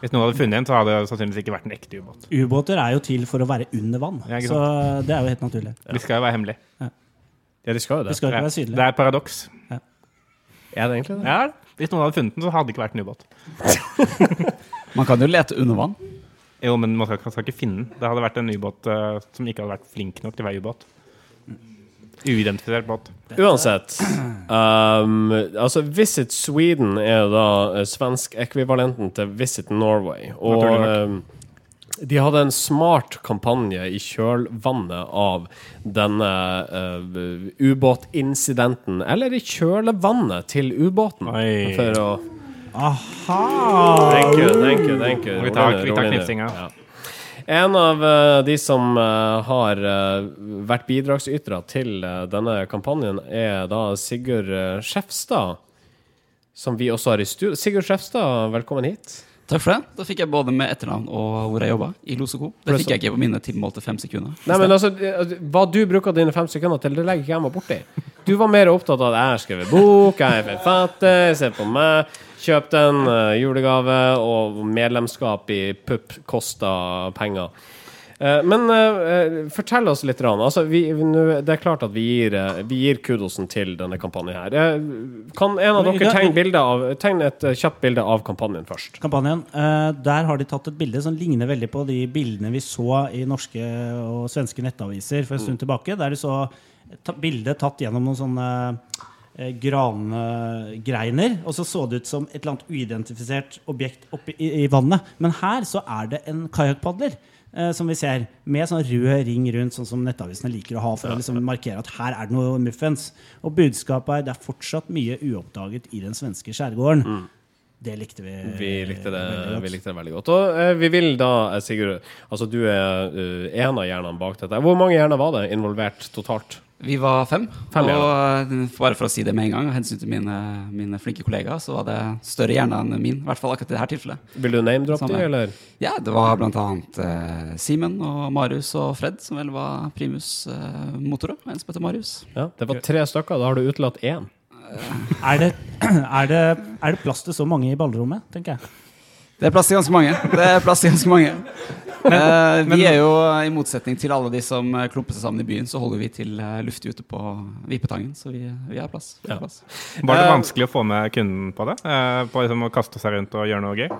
Hvis noen hadde funnet en, så hadde det sannsynligvis ikke vært en ekte ubåt. Ubåter er jo til for å være under vann, Ja, så det er jo helt naturlig. De skal jo være hemmelige. Ja. De skal jo det. Det skal ikke Ja, være synlig. Det er et paradoks. Ja. Er det egentlig det? Ja, Hvis noen hadde funnet den, så hadde det ikke vært en ubåt. Man kan jo lete under vann. Jo, men man skal, skal ikke finne den. Det hadde vært en ubåt uh, som ikke hadde vært flink nok til å være ubåt. Uidentifisert båt. Uansett. Um, altså Visit Sweden er da eh, svensk-ekvivalenten til Visit Norway. Og um, de hadde en smart kampanje i kjølvannet av denne uh, ubåtincidenten. Eller i kjølevannet til ubåten. Oi. For å Aha! Thank you, thank you. thank you. Vi tar- vi tar knipsinga. Ja. En av uh, de som uh, har uh, vært bidragsytere til denne kampanjen, er da Sigurd uh, Skjefstad. Som vi også har i studio. Sigurd Skjefstad, velkommen hit. Takk for det. Da fikk jeg både med etternavn og hvor jeg jobba. I Los Co. Det fikk jeg ikke på mine tilmålte fem sekunder. Nei, men altså, eh, Hva du bruker dine fem sekunder til, det legger ikke jeg meg borti. Du var mer opptatt av at jeg har skrevet bok, jeg er forfatter, se på meg. Kjøp den, eh, julegave og medlemskap i PUP koster penger. Eh, men uh, fortell oss litt. Rann. Altså, vi, det er klart at vi gir, eh, vi gir kudosen til denne kampanjen her. Kan en av dere tegne, av, tegne et kjapt bilde av kampanjen først? kampanjen. uh, der har de tatt et bilde som ligner veldig på de bildene vi så i norske og svenske nettaviser for en stund tilbake. Der du så bildet ta- bilde tatt gjennom noen sånne eh, grangreiner. Og så så det ut som et eller annet uidentifisert objekt oppi i, i vannet. Men her så er det en kajakkpadler. Eh, Som vi ser, med sånn rød ring rundt, sånn som nettavisene liker å ha for å liksom markere at her er det noe muffens. Og budskapet er det er fortsatt mye uoppdaget i den svenske skjærgården. Det likte vi. Vi likte det, veldig godt. vi likte det veldig godt. Og eh, vi vil da, eh, Sigurd Altså, du er uh, en av hjernene bak dette. Hvor mange hjerner var det involvert totalt? Vi var fem. Fem, ja. og eh, bare for å si det med en gang, av hensyn til mine, mine flinke kollegaer, så var det større hjerne enn min. I hvert fall akkurat i dette tilfellet. Vil du name-droppe de, eller? Ja, det var blant annet eh, Simen og Marius og Fred, som vel var primus-motorer. en som heter Marius. Ja, det var tre stykker. Da har du utelatt én. Er det, er, det, er det plass til så mange i ballrommet, tenker jeg? Det er plass til ganske mange. Det er plass til ganske mange. Eh, vi er jo, i motsetning til alle de som eh, klumper seg sammen i byen, så holder vi til eh, luftig ute på Vippetangen. Så vi, vi har plass. Vi har plass. Var det Eh, vanskelig å få med kunden på det? Eh, på liksom å kaste seg rundt og gjøre noe gøy?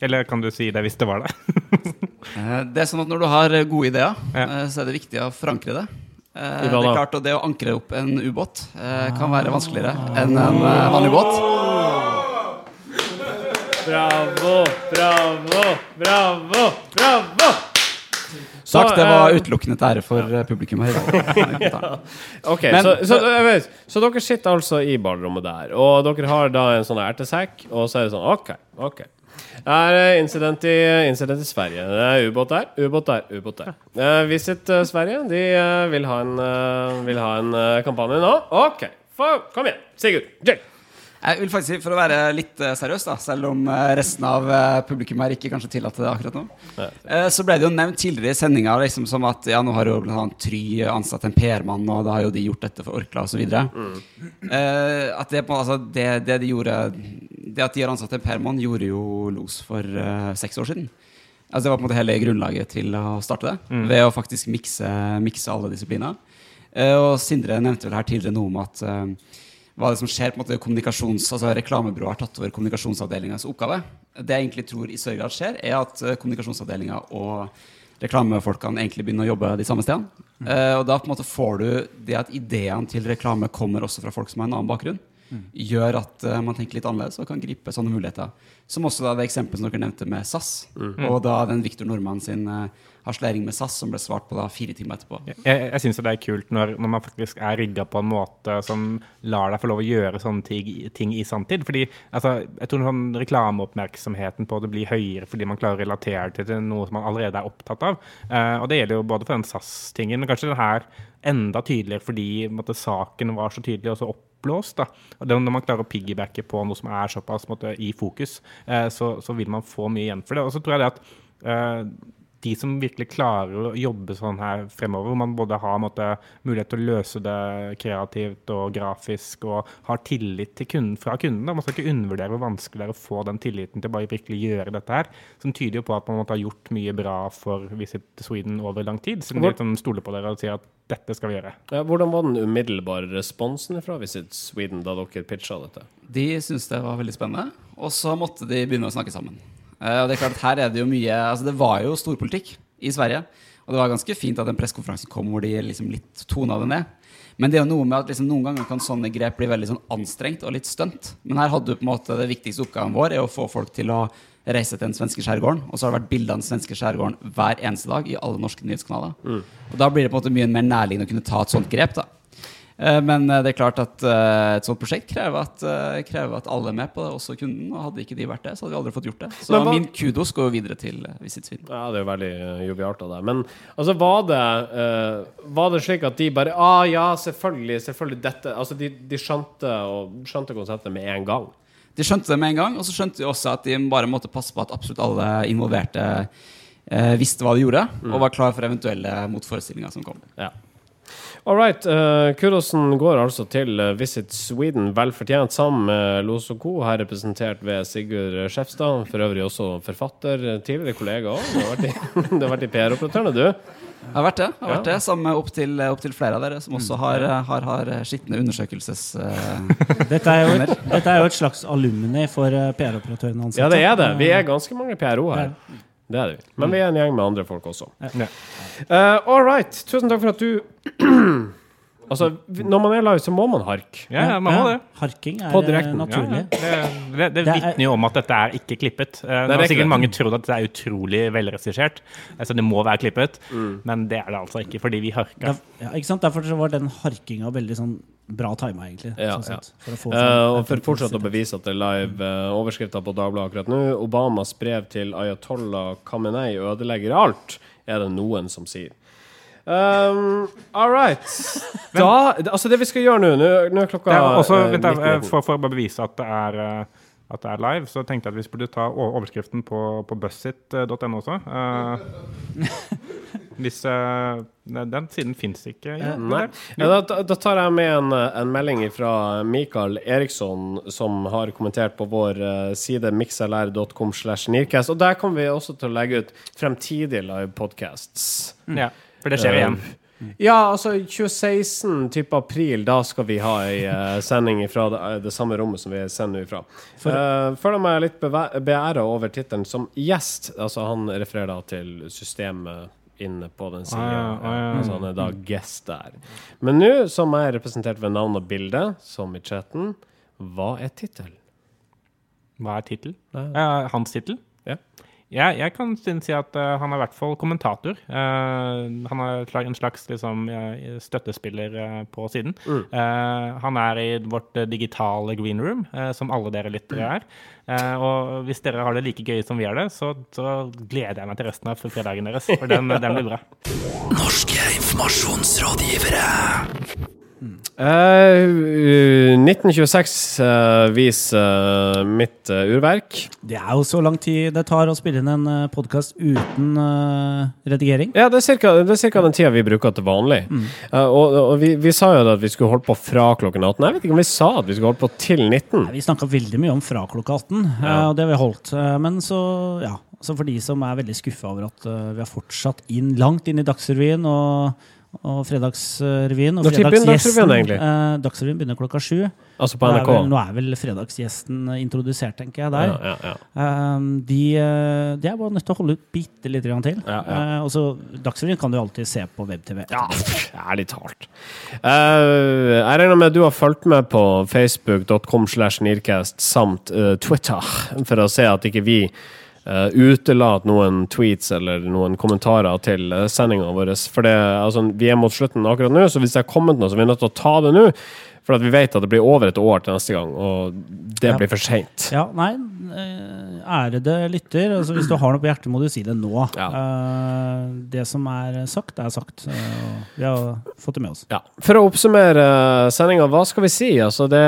Eller kan du si det hvis det var det? Eh, Det er sånn at Når du har eh, gode ideer, ja. så er det viktig å forankre det. Eh, Det er klart, og det å ankre opp en ubåt eh, kan være vanskeligere enn en eh, vanlig båt. Bravo, bravo, bravo, bravo! Så, Takk, det var eh, utelukkende til ære for eh, publikum her. ja. Ok, Men- så, så, jeg vet, så dere sitter altså i ballrommet der, og dere har da en sånn ertesekk, og så er det sånn OK, OK. Det er incident i, incident i Sverige. Det er ubåt der, ubåt der, ubåt der. Uh, Visit uh, Sverige. De uh, vil ha en, eh, vil ha en eh, kampanje nå. OK, for, kom igjen. Sigurd. Jill. Jeg vil faktisk si, For å være litt eh, seriøs, da, selv om eh, resten av eh, publikum her ikke kanskje tillater det akkurat nå, så ble det jo nevnt tidligere i sendinga liksom, som at ja, nå har jo annet Try ansatt en PR-mann, og da har jo de gjort dette for Orkla osv. Mm. At det, altså, det, det de gjorde Det at de har ansatt en PR-mann, gjorde jo Los for uh, seks år siden. Altså Det var på en måte hele grunnlaget til å starte det. Mm. Ved å faktisk mikse, mikse alle disipliner. Uh, og Sindre nevnte vel her tidligere noe om at eh, hva det som skjer på en måte kommunikasjons, altså Reklamebyrået har tatt over kommunikasjonsavdelingas oppgave. Det jeg egentlig tror i større grad skjer, er at eh, kommunikasjonsavdelinga og reklamefolkene egentlig begynner å jobbe de samme stedene. Eh, og da på en måte får du det at ideene til reklame kommer også fra folk som har en annen bakgrunn. Gjør at uh, man tenker litt annerledes og kan gripe sånne muligheter. Som også da det eksempelet som dere nevnte med SAS. Mm. Og da den Victor Nordmann sin eh, harselering med SAS som ble svart på da fire timer etterpå. Jeg, jeg syns det er kult når, når man faktisk er rigga på en måte som lar deg få lov å gjøre sånne ting, ting i sanntid. Fordi altså, jeg tror sånn reklameoppmerksomheten på det blir høyere fordi man klarer å relatere det til noe som man allerede er opptatt av. Uh, og det gjelder jo både for den SAS-tingen, men kanskje den her enda tydeligere fordi på måte, saken var så tydelig og så oppblåst. Da. Og når man klarer å piggybacke på noe som er såpass måtte, i fokus, eh, så, så vil man få mye igjen for det. Og så tror jeg det at eh, de som virkelig klarer å jobbe sånn her fremover, hvor man både har måte, mulighet til å løse det kreativt og grafisk, og har tillit til kunden, fra kunden. Da. Man skal ikke undervurdere hvor vanskelig det er å få den tilliten til å bare virkelig gjøre dette her. Som tyder jo på at man måtte ha gjort mye bra for Visit Sweden over lang tid. Så de liksom stoler på dere og sier at dette skal vi gjøre. Ja, hvordan var den umiddelbare responsen fra Visit Sweden da dere pitcha dette? De syntes det var veldig spennende, og så måtte de begynne å snakke sammen. Eh, og det er klart, her er det jo mye Altså, det var jo storpolitikk i Sverige. Og det var ganske fint at den pressekonferansen kom hvor de liksom litt tona det ned. Men det er jo noe med at liksom noen ganger kan sånne grep bli veldig sånn anstrengt og litt stunt. Men her hadde du på en måte det viktigste oppgaven vår er å få folk til å reise til den svenske skjærgården. Og så har det vært bilder av den svenske skjærgården hver eneste dag i alle norske nyhetskanaler. Mm. Og da blir det på en måte mye mer nærliggende å kunne ta et sånt grep. da Men eh, det er klart at eh, et sånt prosjekt krever at, eh, krever at alle er med på det, også kunden. Og hadde ikke de vært det, så hadde vi aldri fått gjort det. Så hva- min kudos går jo videre til eh, Visit Sweden. Ja, det er jo veldig jovialt av deg. Men altså, var det, uh, var det slik at de bare ah, ja, selvfølgelig, selvfølgelig dette Altså, de, de skjønte, og, skjønte konseptet med en gang. De skjønte det med en gang, og så skjønte de også at de bare måtte passe på at absolutt alle involverte eh, visste hva de gjorde, og var klar for eventuelle motforestillinger som kom. Ja. All right. Uh, kudosen går altså til uh, Visit Sweden, vel fortjent, sammen med Los og Co., her representert ved Sigurd Skjefstad. For øvrig også forfatter, uh, tidligere kollega òg. Du har vært i, i PR-operatørene, du. Jeg har vært det. Jeg har vært det Sammen med opptil opp til flere av dere som også har, har, har skitne undersøkelses... Uh, Dette er, jo et, dette er jo et slags alumni for eh, PR-operatørene ansatte. Ja, det er det. Vi er ganske mange PRO her. Ja. Det er det. Men vi er en gjeng med andre folk også. Ja. Uh, all right. Tusen takk for at du Altså, når man er live, så må man harke. Ja, ja, man må det. Harking er På eh, naturlig. Ja, det det, det er- vitner jo om at dette er ikke klippet. Uh, Nå er har sikkert det. mange trodd at det er utrolig velregissert. Altså, det må være klippet, Mm. men det er det altså ikke, fordi vi harka. Ja, ikke sant? Derfor så var den harkinga veldig sånn bra tima, egentlig. Ja, sånn ja. for å få Eh, sånn og for fortsatt å bevise at det er live uh, overskrifter på Dagbladet akkurat nå. Obamas brev til Ayatollah Khamenei ødelegger alt, er det noen som sier. Um, all right. Da, altså det vi skal gjøre nå Nå er klokka er også, eh, vent, da, 19.19. eh, for, for å bevise at det er eh, at det er live, så tenkte jeg at vi burde ta overskriften på, på bussit.no også. Uh, hvis uh, den den siden fins ikke. Ja, Ja, da, da tar jeg med en, en melding fra Mikael Eriksson, som har kommentert på vår eh, side mixlr.com. Og der kommer vi også til å legge ut fremtidige live podcasts. Ja, for det skjer igjen. Ja, altså 2016, type april, da skal vi ha ei uh, sending fra det, det samme rommet som vi sender ifra. For- Uh, føler meg litt beæra over tittelen som gjest. Altså Han refererer da til systemet inne på den sida. Ah, ja, ah, ja. Altså han er da guest der. Men nå, som er representert ved navn og bilde, som i chatten, hva er tittel? Hva er tittel? Ja. Eh, hans tittel? Ja. Ja, jeg kan si at uh, han er i hvert fall kommentator. Uh, han er en slags liksom, eh, støttespiller uh, på siden. Mm. Eh, han er i vårt digitale green room, som alle dere lyttere er. Eh, og hvis dere har det like gøy som vi har det, så, så gleder jeg meg til resten av fredagen deres. For den, den blir bra. Norske informasjonsrådgivere. Eh, uh, 1926 uh, viser uh, mitt uh, urverk. Det er jo så lang tid det tar å spille inn en podkast uten eh, redigering. Ja, det er cirka den tida vi bruker til vanlig. Eh, og og vi, vi sa jo at vi skulle holde på fra klokken 18. Jeg vet ikke om vi sa at vi skulle holde på til 19. Nei, Vi snakka veldig mye om fra klokka 18, eh, Ja. og det har vi holdt. Eh, Men så, ja. Så for de som er veldig skuffa over at eh, vi har fortsatt inn langt inn i Dagsrevyen og, og Fredagsrevyen. Og Når tipper Dagsrevyen, egentlig? eh, Dagsrevyen begynner klokka sju. Altså på NRK? er? Vel, nå er vel fredagsgjesten introdusert, tenker jeg, der. Ja, ja, ja. de, eh, de er bare nødt til å holde ut bitte lite grann til. Eh, og så Dagsrevyen kan du alltid se på web-TV. Ja, ærlig talt. Uh, jeg regner med at du har fulgt med på facebook.com slash Nearcast samt uh, Twitter, for å se at ikke vi uh, utelate noen tweets eller noen kommentarer til uh, sendinga vår. For det, altså, vi er mot slutten akkurat nå, så hvis det er kommet noe, så vi er nødt til å ta det nå. For at vi vet at det blir over et år til neste gang, og det Ja. blir for seint. Ja, nei, eh, ærede lytter, altså hvis du har noe på hjertet, må du si det nå. Ja. det som er sagt, er sagt. Eh, vi har fått det med oss. Ja. For å oppsummere sendinga, hva skal vi si? Altså, det,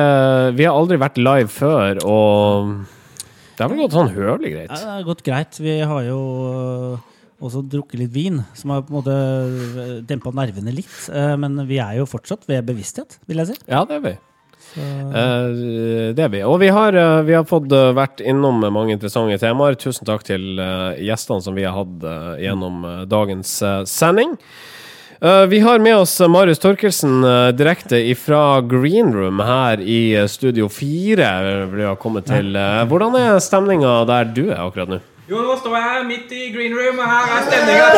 vi har aldri vært live før, og det har vel gått sånn høvelig greit. Ja, det har gått greit. Vi har jo øh, også drukket litt vin, som har på en måte øh, dempa nervene litt. Eh, Men vi er jo fortsatt ved bevissthet, vil jeg si. Ja, det er vi. Eh, det er vi. Og vi har, eh, vi har fått eh, vært innom mange interessante temaer. Tusen takk til eh, gjestene som vi har hatt eh, gjennom eh, dagens eh, sending. Eh, vi har med oss eh, Marius Torkelsen eh, direkte fra Green Room her i Studio 4. Vi har kommet til. Hvordan er stemninga der du er akkurat nå? Jo, nå står jeg midt i green room, og her er stemninga å.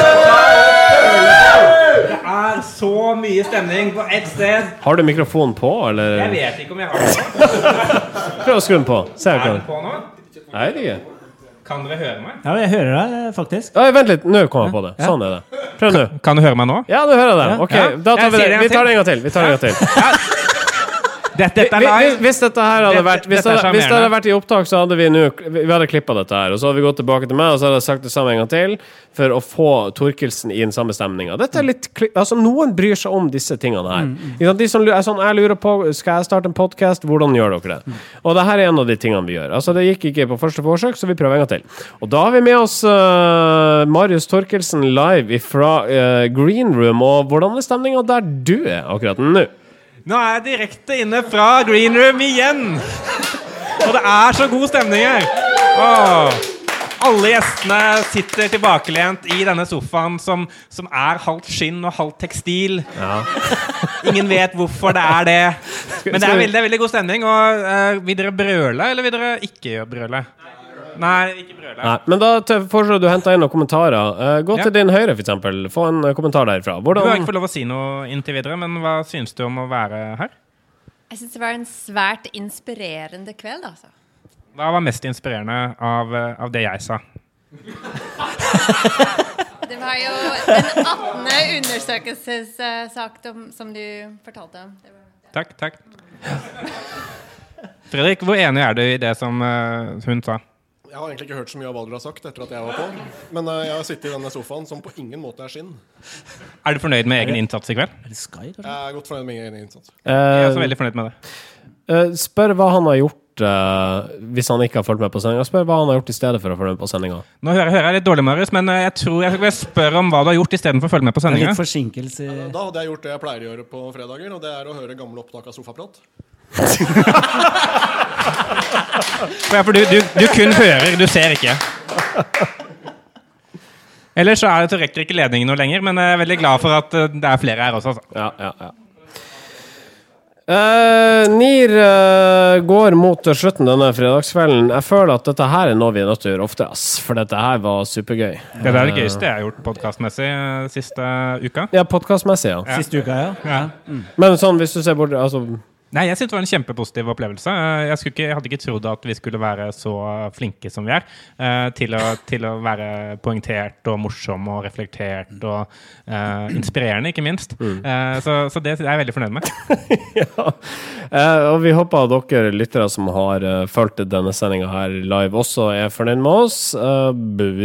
Det er så mye stemning på ett sted. Har du mikrofonen på, eller? Jeg vet ikke om jeg har det. Prøv å skru den på. Se Er hva den på nå? Nei, det er ikke. Kan dere høre meg? Ja, jeg hører deg faktisk. Oi, vent litt, nå kom jeg på det. Sånn er det. Prøv nå. Kan du høre meg nå? Ja, du hører det. Ok, Ja. da tar vi det. det Vi tar det en gang til. Vi tar det en gang til. Dette, dette Hvis, hvis dette her hadde vært Hvis, dette det, hvis det hadde vært i opptak, så hadde vi nå Vi hadde klippa dette her, og så hadde vi gått tilbake til meg, og så hadde jeg sagt det samme en gang til, for å få Torkelsen i den samme stemninga. Altså, noen bryr seg om disse tingene her. Mm. De som er sånn Jeg lurer på Skal jeg starte en podkast? Hvordan gjør dere det? Og det her er en av de tingene vi gjør. Altså, det gikk ikke på første forsøk, så vi prøver en gang til. Og da har vi med oss uh, Marius Torkelsen live fra Green Room, og hvordan er stemninga der du er akkurat nå? Nå er jeg direkte inne fra green room igjen. Og det er så god stemning her. Åh. Alle gjestene sitter tilbakelent i denne sofaen som, som er halvt skinn og halvt tekstil. Ingen vet hvorfor det er det. Men det er veldig, det er veldig god stemning. Og eh, Vil dere brøle, eller vil dere ikke brøle? Nei, ikke brøle. Nei, men da foreslår du henter inn noen kommentarer. Uh, gå Ja. til din høyre, eksempel. Få en eh, kommentar derfra. Du har ikke fått lov å si noe inntil videre, men hva syns du om å være her? Jeg syns det var en svært inspirerende kveld, altså. Hva var mest inspirerende av, eh, av det jeg sa? Det var jo den 18. undersøkelsessak som, som du fortalte om. Takk, takk. Fredrik, hvor enig er du i det som hun sa? Jeg har egentlig ikke hørt så mye av hva dere har sagt etter at jeg var på. Men uh, jeg har sittet i denne sofaen som på ingen måte er skinn. Er du fornøyd med egen innsats i kveld? Jeg er godt fornøyd med egen innsats. Jeg er også Eh, veldig fornøyd med det. Uh, Spør hva han har gjort hvis han ikke har fulgt med på sendinga. Spør hva han har gjort i stedet for å følge med på sendinga. Nå hører, hører jeg litt dårlig, Marius, men jeg tror jeg skal spørre om hva du har gjort istedenfor å følge med på sendinga. Litt forsinkelse Ja, Da hadde jeg gjort det jeg pleier å gjøre på fredager, og det er å høre gamle opptak av Sofaprat. Ja, for du, du, du kun hører, du ser ikke. Ellers så er det rekker ikke ledningen noe lenger, men jeg er veldig glad for at eh, det er flere her også. Altså. Ja, ja, ja. Uh, NIR uh, går mot slutten denne fredagskvelden. Jeg føler at dette her er noe vi er nødt til å gjøre ofte, ass. For dette her var supergøy. Det er det gøyeste jeg har gjort podkastmessig uh, siste uka. Ja, podkastmessig, ja. Siste uka, ja. Ja. Men sånn, hvis du ser bort Altså Nei, jeg synes det var en kjempepositiv opplevelse. Eh, Jeg, ikke, jeg hadde ikke trodd at vi skulle være så flinke som vi er. eh, til, å, til å være poengtert og morsom og reflektert og uh, inspirerende, ikke minst. Eh, så, så det er jeg veldig fornøyd med. ja. Uh, og vi håper at dere lyttere som har fulgt denne sendinga her live, også er fornøyd med oss.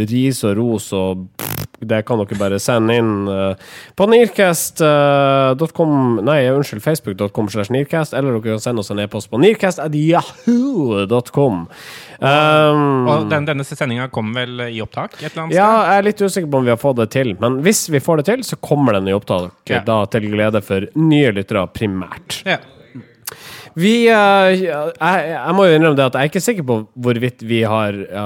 Ris og ros og pff, det kan dere bare sende inn uh, på nearcast.com Nei, unnskyld, facebook.com slash nearcast, eller dere kan sende oss en e-post på nearcast.yahoo.com. Um, Og den, denne sendinga kom vel i opptak et eller annet ja, sted? jeg er litt usikker på om vi har fått det til, men hvis vi får det til, så kommer den i opptak. Ja. Da til glede for nye lyttere, primært. Ja. Vi uh, jeg, jeg må jo innrømme det at jeg er ikke sikker på hvorvidt vi har ja,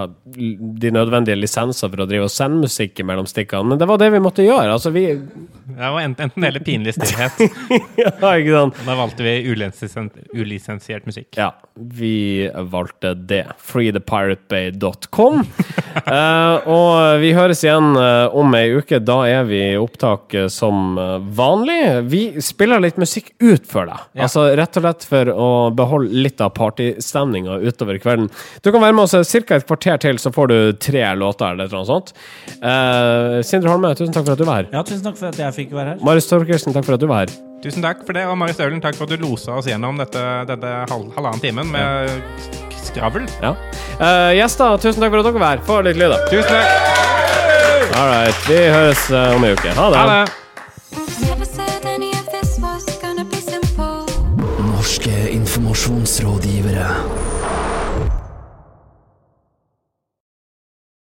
de nødvendige lisenser for å drive og sende musikk mellom stikkene, men det var det vi måtte gjøre. Altså, vi Det var enten, eller pinlig stillhet. Ja, ikke sant? Da valgte vi ulisensiert, ulisensiert musikk. Ja, vi valgte det. freethepiratebay.com. uh, og vi høres igjen uh, om ei uke. Da er vi i opptak eh, som eh, vanlig. Vi spiller litt musikk ut for deg. Ja. Altså rett og slett for å beholde litt av partystemninga utover kvelden. Du kan være med oss ca. et kvarter til, så får du tre låter eller noe sånt. Uh, Sindre Holme, tusen takk for at du var her. Ja, tusen takk for at jeg fikk være her. Marius Torkelsen, takk for at du var her. Tusen takk for det, og Marius Ølen, takk for at du losa oss gjennom dette, dette halv, halvannen timen med skravl. Ja. Uh, gjester, tusen takk for at dere var her. Få litt lyd, da. Tusen takk. All right. Vi høres eh, om ei uke. Ha det. Ha det. Norske informasjonsrådgivere.